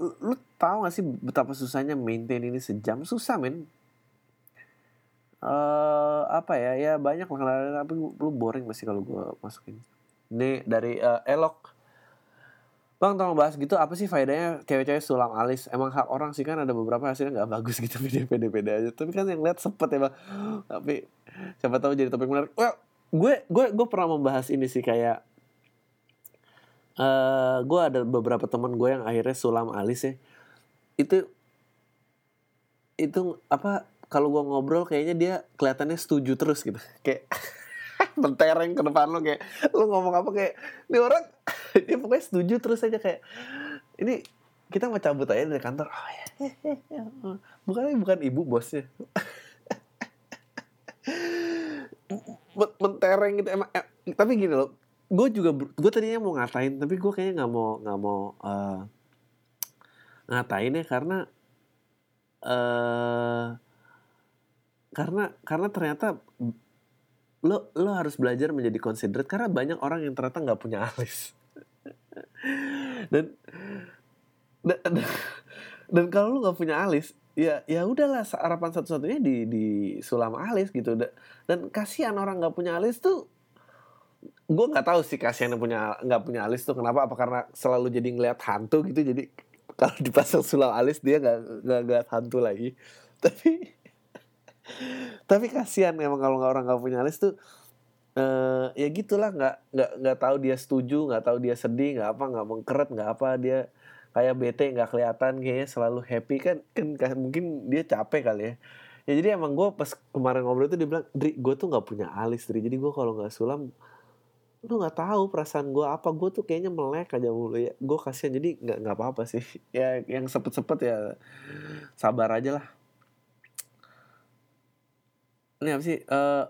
S1: lu, tahu gak sih betapa susahnya maintain ini sejam? Susah men. Uh, apa ya? Ya banyak lah. Tapi lu boring masih kalau gue masukin? Ini dari uh, Elok Bang tolong bahas gitu apa sih faedahnya cewek-cewek sulam alis? Emang hak orang sih kan ada beberapa hasilnya nggak bagus gitu pede pede pede aja. Tapi kan yang lihat sepet ya bang. Tapi siapa tahu jadi topik menarik. Well, gue gue gue pernah membahas ini sih kayak uh, gue ada beberapa teman gue yang akhirnya sulam alis ya. Itu itu apa kalau gue ngobrol kayaknya dia kelihatannya setuju terus gitu. Kayak mentereng ke depan lo kayak lo ngomong apa kayak ini orang dia pokoknya setuju terus aja kayak ini kita mau cabut aja dari kantor. Oh ya bukan bukan ibu bosnya. Mentereng gitu emang eh, tapi gini loh gue juga gue tadinya mau ngatain tapi gue kayaknya nggak mau nggak mau uh, ngatain ya karena uh, karena karena ternyata lo lo harus belajar menjadi considerate karena banyak orang yang ternyata nggak punya alis. Dan dan, dan, dan kalau lo nggak punya alis ya ya udahlah harapan satu-satunya di di sulam alis gitu. Dan kasihan orang nggak punya alis tuh gue nggak tahu sih kasihan yang punya nggak punya alis tuh kenapa apa karena selalu jadi ngeliat hantu gitu. Jadi kalau dipasang sulam alis dia nggak nggak ngeliat hantu lagi. Tapi tapi kasihan emang kalau nggak orang nggak punya alis tuh uh, ya gitulah nggak nggak nggak tahu dia setuju nggak tahu dia sedih nggak apa nggak mengkeret nggak apa dia kayak bete nggak kelihatan kayaknya selalu happy. Kan kan mungkin dia capek kali ya. Ya jadi emang gue pas kemarin ngobrol itu dia bilang Dri gue tuh nggak punya alis Dri. Jadi gue kalau nggak sulam lu nggak tahu perasaan gue apa. Gue tuh kayaknya melek aja mulu ya. Gue kasihan. Jadi nggak nggak apa apa sih. Ya yang sepet sepet ya sabar aja lah ini apa sih uh,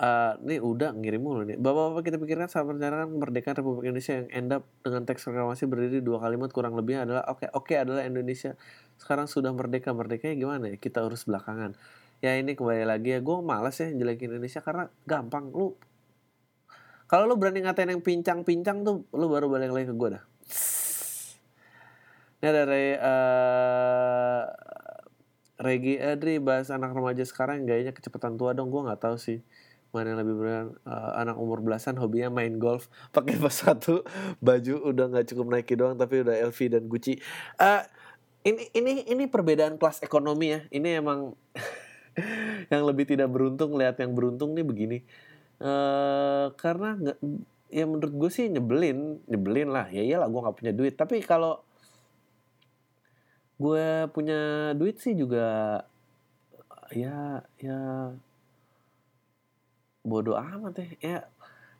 S1: uh, ini udah ngirim mulu nih. Bapak-bapak kita pikirkan saat merencanakan kemerdekaan Republik Indonesia yang end up dengan teks reklamasi berdiri dua kalimat kurang lebih adalah oke okay, oke okay, adalah Indonesia sekarang sudah merdeka merdekanya gimana ya kita urus belakangan. Ya ini kembali lagi ya gue malas ya jelekin Indonesia karena gampang lu kalau lu berani ngatain yang pincang-pincang tuh lu baru balik lagi ke gue dah. Ini dari Regi Adri bahas anak remaja sekarang gayanya kecepatan tua dong gue nggak tahu sih. Mana yang lebih berat uh, anak umur belasan hobinya main golf. Pakai pas satu baju udah nggak cukup Nike doang tapi udah LV dan Gucci. Uh, ini ini ini perbedaan kelas ekonomi ya. Ini emang yang lebih tidak beruntung lihat yang beruntung nih begini. Uh, karena nggak ya menurut gue sih nyebelin nyebelin lah. Ya iyalah gue nggak punya duit. Tapi kalau gue punya duit sih juga ya ya bodoh amat ya. Ya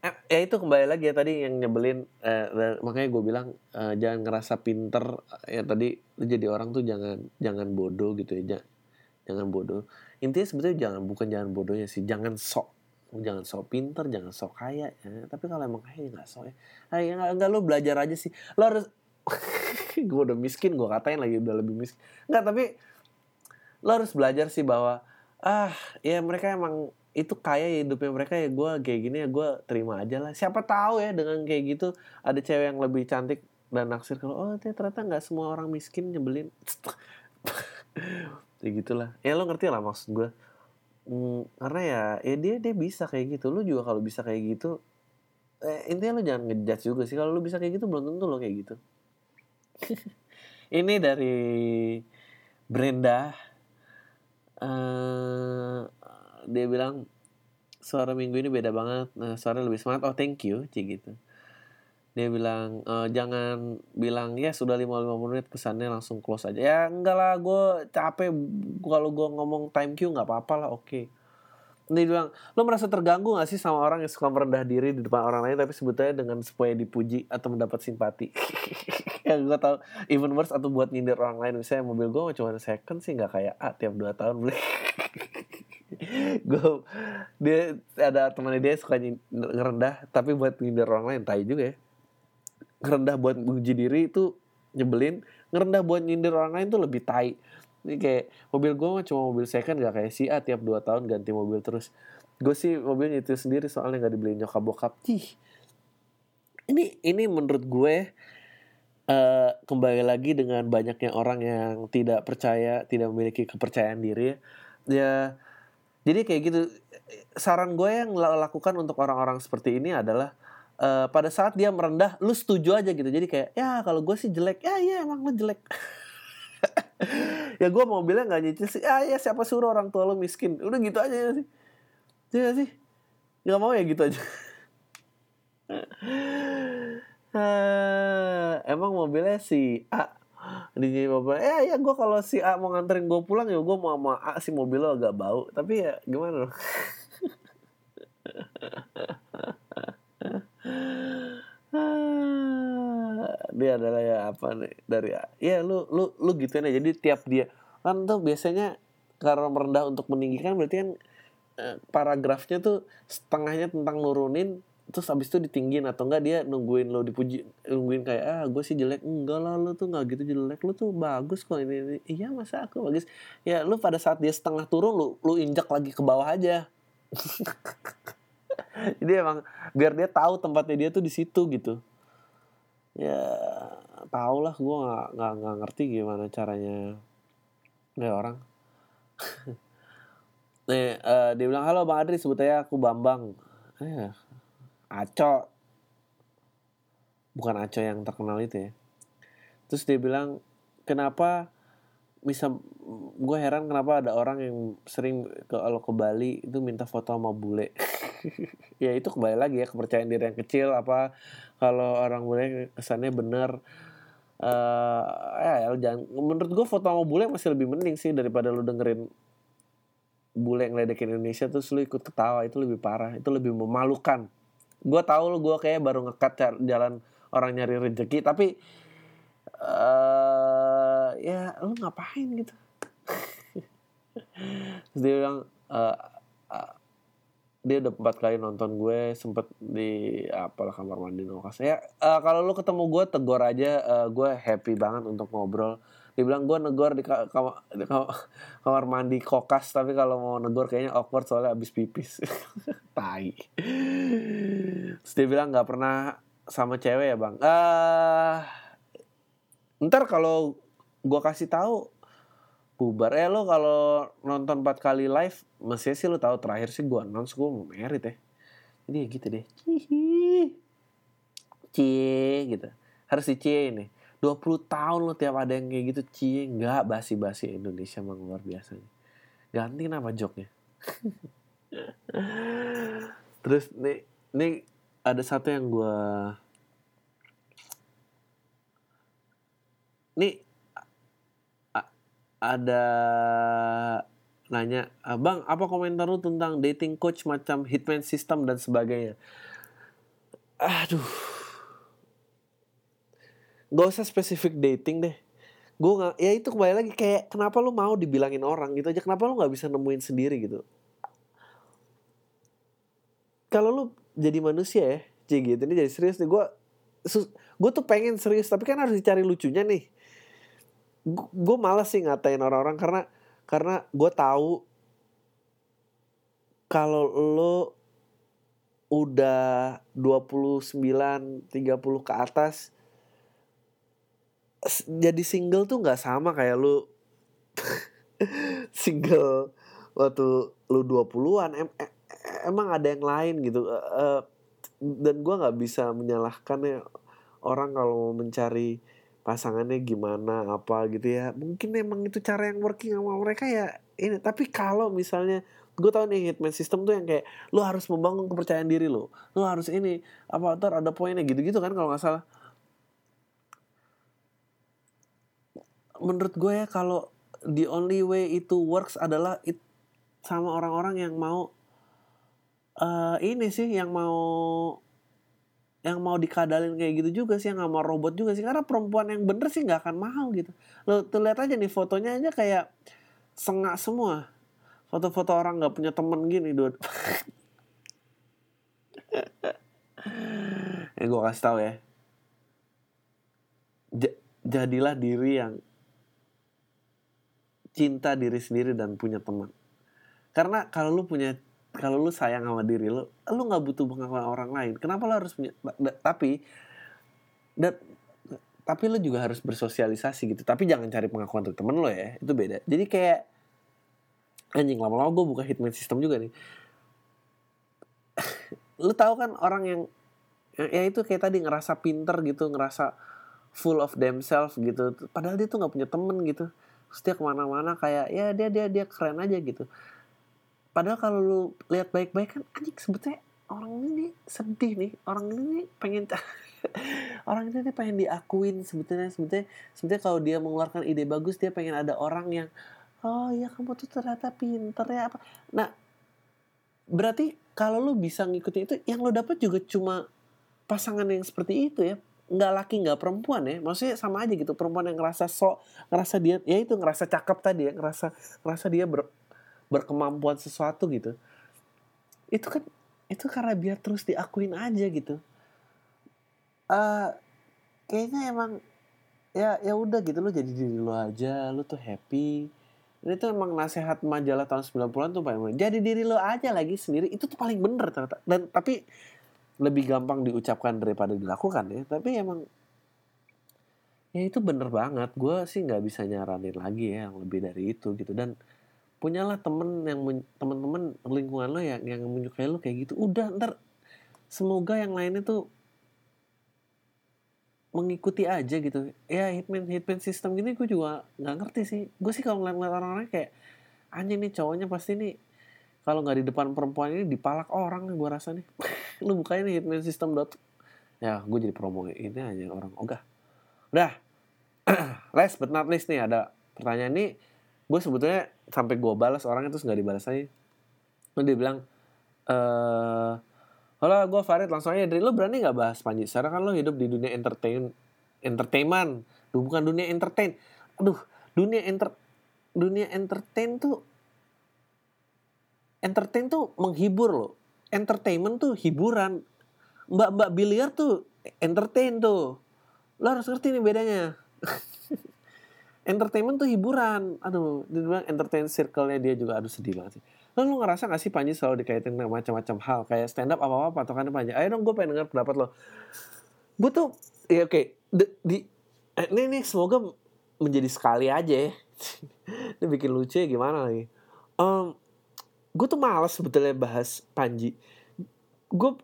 S1: eh, ya itu kembali lagi ya tadi yang nyebelin eh, makanya gue bilang eh, jangan ngerasa pinter ya tadi lu jadi orang tuh jangan jangan bodoh gitu ya jangan, bodoh. Intinya sebetulnya jangan bukan jangan bodohnya sih jangan sok jangan sok pinter jangan sok kaya ya. tapi kalau emang kaya ya nggak sok ya. Ya nggak lu belajar aja sih. Lo harus gue udah miskin gue katain lagi udah lebih miskin nggak tapi lo harus belajar sih bahwa ah ya mereka emang itu kaya ya hidupnya mereka ya gue kayak gini ya gue terima aja lah. Siapa tahu ya dengan kayak gitu ada cewek yang lebih cantik dan naksir kalau oh ternyata nggak semua orang miskin nyebelin. Ya gitulah. Ya lo ngerti lah maksud gue hmm, karena ya ya dia dia bisa kayak gitu. Lo juga kalau bisa kayak gitu eh, intinya lo jangan ngejudge juga sih. Kalau lo bisa kayak gitu belum tentu lo kayak gitu ini dari Brenda. Uh, dia bilang suara minggu ini beda banget. Nah, suara lebih semangat. Oh thank you cik gitu. Dia bilang e, jangan bilang ya sudah 55 menit pesannya langsung close aja. Ya enggak lah gue capek. Kalau gue ngomong time queue nggak apa-apa lah oke. okay. Dia bilang lo merasa terganggu gak sih sama orang yang suka merendah diri di depan orang lain tapi sebetulnya dengan supaya dipuji atau mendapat simpati? Ya gue tau even worse atau buat nyindir orang lain. Misalnya mobil gue cuma second sih nggak kayak A tiap dua tahun beli. Gue dia ada temannya dia suka ngerendah tapi buat nyindir orang lain tai juga ya. Ngerendah buat uji diri itu nyebelin ngerendah buat nyindir orang lain tuh lebih tai ini kayak mobil gue mah cuma mobil second gak kayak si A tiap 2 tahun ganti mobil terus. Gue sih mobilnya itu sendiri soalnya gak dibeliin nyokap bokap. Cih ini ini menurut gue uh, kembali lagi dengan banyaknya orang yang tidak percaya tidak memiliki kepercayaan diri. Ya jadi kayak gitu. Saran gue yang lakukan untuk orang-orang seperti ini adalah uh, pada saat dia merendah lu setuju aja gitu. Jadi kayak ya kalau gue sih jelek. Ya iya emang lu jelek ya gue mau bilang nggak nyicil sih. Ya ya siapa suruh orang tua lu miskin? Udah gitu aja ya sih. Ya sih? Nggak mau ya gitu aja. Uh, emang mobilnya si A. Di mobil. Eh ya gue kalau si A mau nganterin gue pulang ya gue mau sama A si mobil lo agak bau. Tapi ya gimana loh dia adalah ya apa nih dari ya lu lu lu gitu ya jadi tiap dia kan tuh biasanya karena merendah untuk meninggikan berarti kan eh, paragrafnya tuh setengahnya tentang nurunin terus abis itu ditinggiin atau enggak dia nungguin lo dipuji nungguin kayak ah gue sih jelek. Enggak lah lo tuh nggak gitu jelek lo tuh bagus kok ini, ini. Iya masa aku bagus? Ya lu pada saat dia setengah turun lu lu injak lagi ke bawah aja jadi emang biar dia tahu tempatnya dia tuh di situ gitu. Ya tau lah gue nggak nggak nggak ngerti gimana caranya ya orang. Nih uh, dia bilang halo bang Adri sebut aja aku Bambang. Eh, Aco. Bukan Aco yang terkenal itu ya. Terus dia bilang kenapa bisa gue heran kenapa ada orang yang sering ke kalau ke Bali itu minta foto sama bule. Ya itu kembali lagi ya kepercayaan diri yang kecil apa kalau orang bule kesannya bener uh, ya jangan menurut gue foto sama bule masih lebih mending sih daripada lu dengerin bule yang ledekin Indonesia terus lu ikut ketawa itu lebih parah itu lebih memalukan. Gue tahu lo gue kayak baru ngekat jalan orang nyari rezeki tapi uh, ya lo ngapain gitu? Terus dia bilang uh, dia udah empat kali nonton gue sempet di apalah kamar mandi nokas ya uh, kalau lo ketemu gue tegor aja uh, gue happy banget untuk ngobrol. Dia bilang gue negor di, kamar, di kamar mandi kokas tapi kalau mau negor kayaknya awkward soalnya abis pipis. Tai. Terus dia bilang nggak pernah sama cewek ya bang. Uh, ntar kalau gue kasih tahu bubar. Eh lo kalau nonton empat kali live masih sih lo tahu terakhir sih gue announce gue mau merit ya. Jadi ya gitu deh. Cie gitu. Harus di cie ini. 20 tahun lo tiap ada yang kayak gitu cie nggak basi-basi Indonesia emang luar biasa ganti kenapa joknya. Terus nih nih ada satu yang gue nih ada nanya bang apa komentar lu tentang dating coach macam hitman system dan sebagainya? Aduh. Gak usah spesifik dating deh. Gue nggak ya itu kembali lagi kayak kenapa lu mau dibilangin orang gitu aja? Kenapa lu nggak bisa nemuin sendiri gitu? Kalau lu jadi manusia ya cie gitu ini jadi serius nih gue gue tuh pengen serius tapi kan harus dicari lucunya nih gue malas sih ngatain orang-orang karena karena gue tahu kalau lo udah 29 30 ke atas jadi single tuh nggak sama kayak lu. Single waktu lu 20-an em, em, emang ada yang lain gitu. Uh, dan gue nggak bisa menyalahkan ya orang kalau mencari pasangannya gimana apa gitu ya. Mungkin emang itu cara yang working sama mereka ya ini. Tapi kalau misalnya gue tau nih hitman system tuh yang kayak lu harus membangun kepercayaan diri lo lu harus ini apa ntar ada poinnya gitu-gitu kan kalau nggak salah. Menurut gue ya kalau the only way itu works adalah it, sama orang-orang yang mau uh, ini sih yang mau yang mau dikadalin kayak gitu juga sih yang nggak mau robot juga sih. Karena perempuan yang bener sih nggak akan mau gitu. Lo tuh lihat aja nih fotonya aja kayak sengak semua. Foto-foto orang nggak punya temen gini dude yang gue kasih tahu ya. J jadilah diri yang cinta diri sendiri dan punya teman. Karena kalau lu punya kalau lu sayang sama diri lu, lu nggak butuh pengakuan orang lain. Kenapa lu harus punya? Tapi, dan, tapi lu juga harus bersosialisasi gitu. Tapi jangan cari pengakuan dari temen lo ya, itu beda. Jadi kayak anjing lama-lama gue buka hitman system juga nih. lu tahu kan orang yang ya itu kayak tadi ngerasa pinter gitu, ngerasa full of themselves gitu. Padahal dia tuh nggak punya temen gitu dia ke mana-mana kayak ya dia dia dia keren aja gitu padahal kalau lu lihat baik-baik kan anjing sebetulnya orang ini sedih nih. Orang ini pengen orang ini pengen diakuin sebetulnya. Sebetulnya sebetulnya kalau dia mengeluarkan ide bagus dia pengen ada orang yang oh ya kamu tuh ternyata pinter ya apa. Nah berarti kalau lu bisa ngikutin itu yang lo dapat juga cuma pasangan yang seperti itu ya. Nggak laki nggak perempuan ya. Maksudnya sama aja gitu perempuan yang ngerasa sok ngerasa dia ya itu ngerasa cakep tadi ya ngerasa ngerasa dia ber, berkemampuan sesuatu gitu itu kan itu karena biar terus diakuin aja gitu. Uh, kayaknya emang ya ya udah gitu lo jadi diri lo aja lo tuh happy. Ini tuh emang nasihat majalah tahun 90-an tuh paling jadi diri lo aja lagi sendiri itu tuh paling bener ternyata. Dan tapi lebih gampang diucapkan daripada dilakukan ya. Tapi emang ya itu bener banget. Gue sih nggak bisa nyaranin lagi ya yang lebih dari itu gitu. Dan punyalah temen yang temen-temen lingkungan lo yang yang menyukai lo kayak gitu. Udah ntar semoga yang lainnya tuh mengikuti aja gitu. Ya hitman hitman sistem gini gue juga nggak ngerti sih. Gue sih kalau ngeliat orang-orang kayak anjing nih cowoknya pasti nih kalau nggak di depan perempuan ini dipalak orang gue rasa nih. Lu bukain nih hitman system dot. Ya gue jadi promo ini aja orang. Ogah udah. Last but not least nih ada pertanyaan ini gue sebetulnya sampai gue balas orang itu nggak dibalas aja dia bilang eh Halo, gue Farid. Langsung aja, dari lo berani gak bahas Panji? Sekarang kan lo hidup di dunia entertain, entertainment. Duh, bukan dunia entertain. Aduh, dunia enter, dunia entertain tuh, entertain tuh menghibur loh. Entertainment tuh hiburan. Mbak-mbak biliar tuh entertain tuh. Lo harus ngerti nih bedanya. entertainment tuh hiburan. Aduh, dia bilang entertain circle-nya dia juga aduh sedih banget sih. Lo lu ngerasa gak sih Panji selalu dikaitin dengan macam-macam hal kayak stand up apa-apa patokannya Panji. Ayo dong gue pengen denger pendapat lo. Gue tuh ya oke okay, di, di eh, ini nih semoga menjadi sekali aja ya. ini bikin lucu ya gimana lagi. Um, gue tuh males sebetulnya bahas Panji. Gue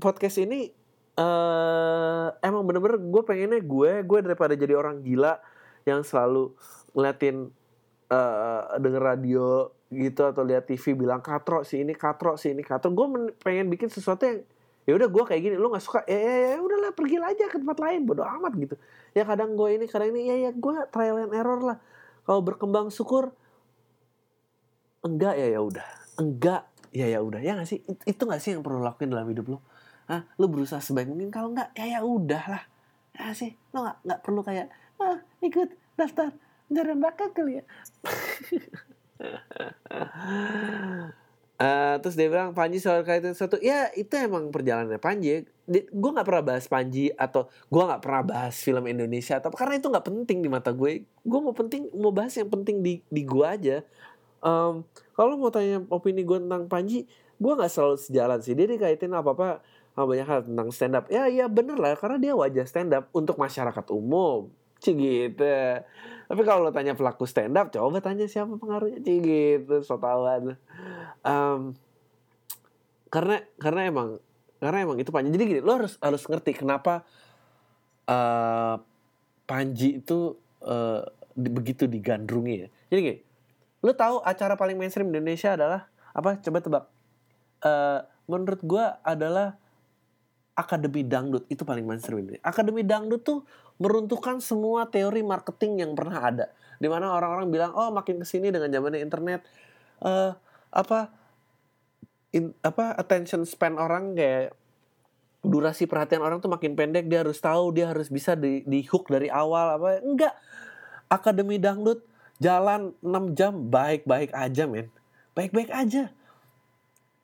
S1: podcast ini uh, emang bener-bener gue pengennya gue gue daripada jadi orang gila yang selalu ngeliatin uh, denger radio gitu atau lihat TV bilang katro si ini katro si ini katro. Gue pengen bikin sesuatu yang ya udah gue kayak gini lo nggak suka? Ya, ya, ya udahlah pergi aja ke tempat lain. Bodo amat gitu. Ya kadang gue ini kadang ini ya ya gue trial and error lah. Kalau berkembang syukur. Enggak ya ya udah. Enggak ya ya udah. Ya nggak sih? Itu nggak sih yang perlu lakuin dalam hidup lo ah lo berusaha sebaik mungkin? Kalau enggak ya ya udah lah ya sih? Lo nggak nggak perlu kayak ah ikut daftar. Jalan bakat kali ya. Uh, terus dia bilang Panji soal kaitan satu. Ya itu emang perjalanannya Panji. Gue nggak pernah bahas Panji atau gue nggak pernah bahas film Indonesia atau karena itu nggak penting di mata gue. Gue mau penting mau bahas yang penting di di gue aja. Um, kalau mau tanya opini gue tentang Panji gue nggak selalu sejalan sih. Dia dikaitin apa apa sama banyak hal tentang stand up ya ya bener lah karena dia wajah stand up untuk masyarakat umum Cik gitu tapi kalau lo tanya pelaku stand up, coba tanya siapa pengaruhnya sih gitu, so tahuan. Um, karena karena emang karena emang itu Panji. Jadi gini, lo harus harus ngerti kenapa uh, Panji itu uh, di, begitu digandrungi ya. Jadi gini, lo tahu acara paling mainstream di Indonesia adalah apa? Coba tebak. Uh, menurut gue adalah Akademi Dangdut itu paling mainstream ini. Akademi Dangdut tuh meruntuhkan semua teori marketing yang pernah ada. Di mana orang-orang bilang, oh makin ke sini dengan zamannya internet, uh, apa, in, apa attention span orang kayak durasi perhatian orang tuh makin pendek. Dia harus tahu, dia harus bisa di, di hook dari awal apa? Enggak. Akademi Dangdut jalan 6 jam baik-baik aja men. Baik-baik aja.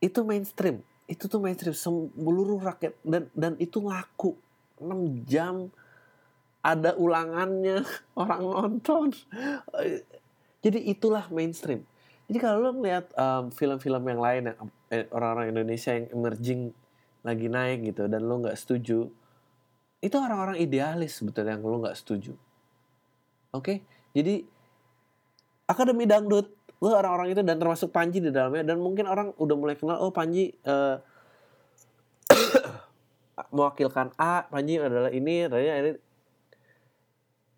S1: Itu mainstream itu tuh mainstream seluruh rakyat dan dan itu laku 6 jam ada ulangannya orang nonton. Jadi itulah mainstream. Jadi kalau lo ngeliat film-film yang lain yang eh, orang-orang Indonesia yang emerging lagi naik gitu dan lo nggak setuju itu orang-orang idealis sebetulnya yang lo nggak setuju. Oke? Okay? jadi akademi dangdut lo orang-orang itu dan termasuk Panji di dalamnya. Dan mungkin orang udah mulai kenal oh Panji uh, mewakilkan A Panji adalah ini adalah ini.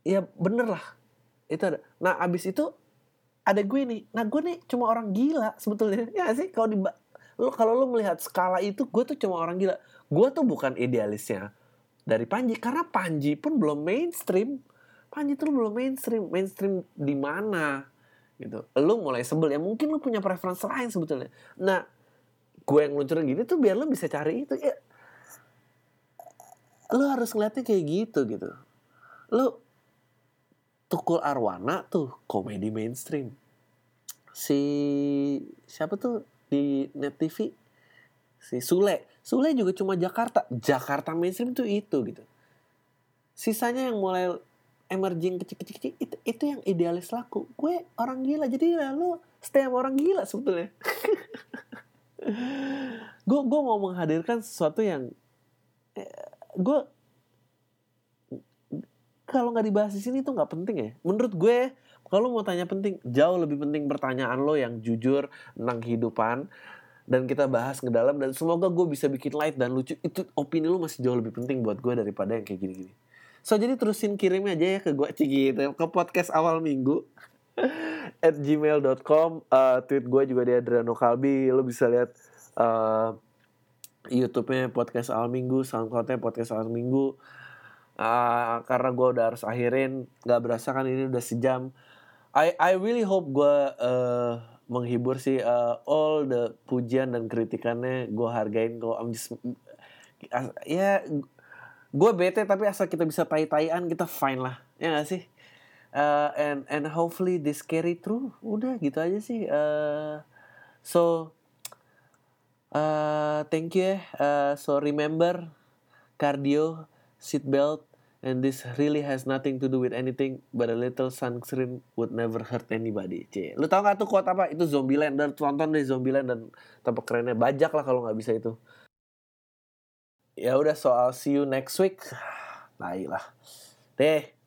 S1: Ya bener lah. Itu ada. Nah abis itu ada gue nih. Nah gue nih cuma orang gila sebetulnya. Ya sih? Kalau di lo kalau lo melihat skala itu gue tuh cuma orang gila. Gue tuh bukan idealisnya dari Panji karena Panji pun belum mainstream. Panji tuh belum mainstream. Mainstream di mana gitu. Lu mulai sebel ya mungkin lu punya preferensi lain sebetulnya. Nah gue yang luncurin gini tuh biar lu bisa cari itu ya. Lu harus ngeliatnya kayak gitu gitu. Lu Tukul Arwana tuh komedi mainstream. Si siapa tuh di net TV si Sule. Sule juga cuma Jakarta. Jakarta mainstream tuh itu gitu. Sisanya yang mulai emerging kecil-kecil itu, itu yang idealis laku. Gue orang gila jadi lu stay sama orang gila sebetulnya. Gue gue mau menghadirkan sesuatu yang eh, gue kalau nggak dibahas di sini tuh nggak penting ya. Menurut gue kalau mau tanya penting jauh lebih penting pertanyaan lo yang jujur tentang kehidupan dan kita bahas ke dalam dan semoga gue bisa bikin light dan lucu. Itu opini lo masih jauh lebih penting buat gue daripada yang kayak gini-gini so jadi terusin kirim aja ya ke gue gitu ke podcast awal minggu. At gmail.com uh, tweet gue juga di Adriano Kalbi. Lo bisa lihat uh, YouTube-nya podcast awal minggu SoundCloud-nya podcast awal minggu. Uh, karena gue udah harus akhirin. Nggak berasa kan ini udah sejam. I I really hope gue uh, menghibur sih uh, all the pujian dan kritikannya gue hargain. Kok I'm just ya gue bete tapi asal kita bisa tai-taian kita fine lah ya gak sih uh, and and hopefully this carry through udah gitu aja sih uh, so uh, thank you uh, so remember cardio seatbelt and this really has nothing to do with anything but a little sunscreen would never hurt anybody. C. Lu tau gak tuh quote apa? Itu Zombieland dan tonton deh Zombieland dan tempat kerennya bajak lah kalau nggak bisa itu. Ya udah soal see you next week. Baiklah. Deh.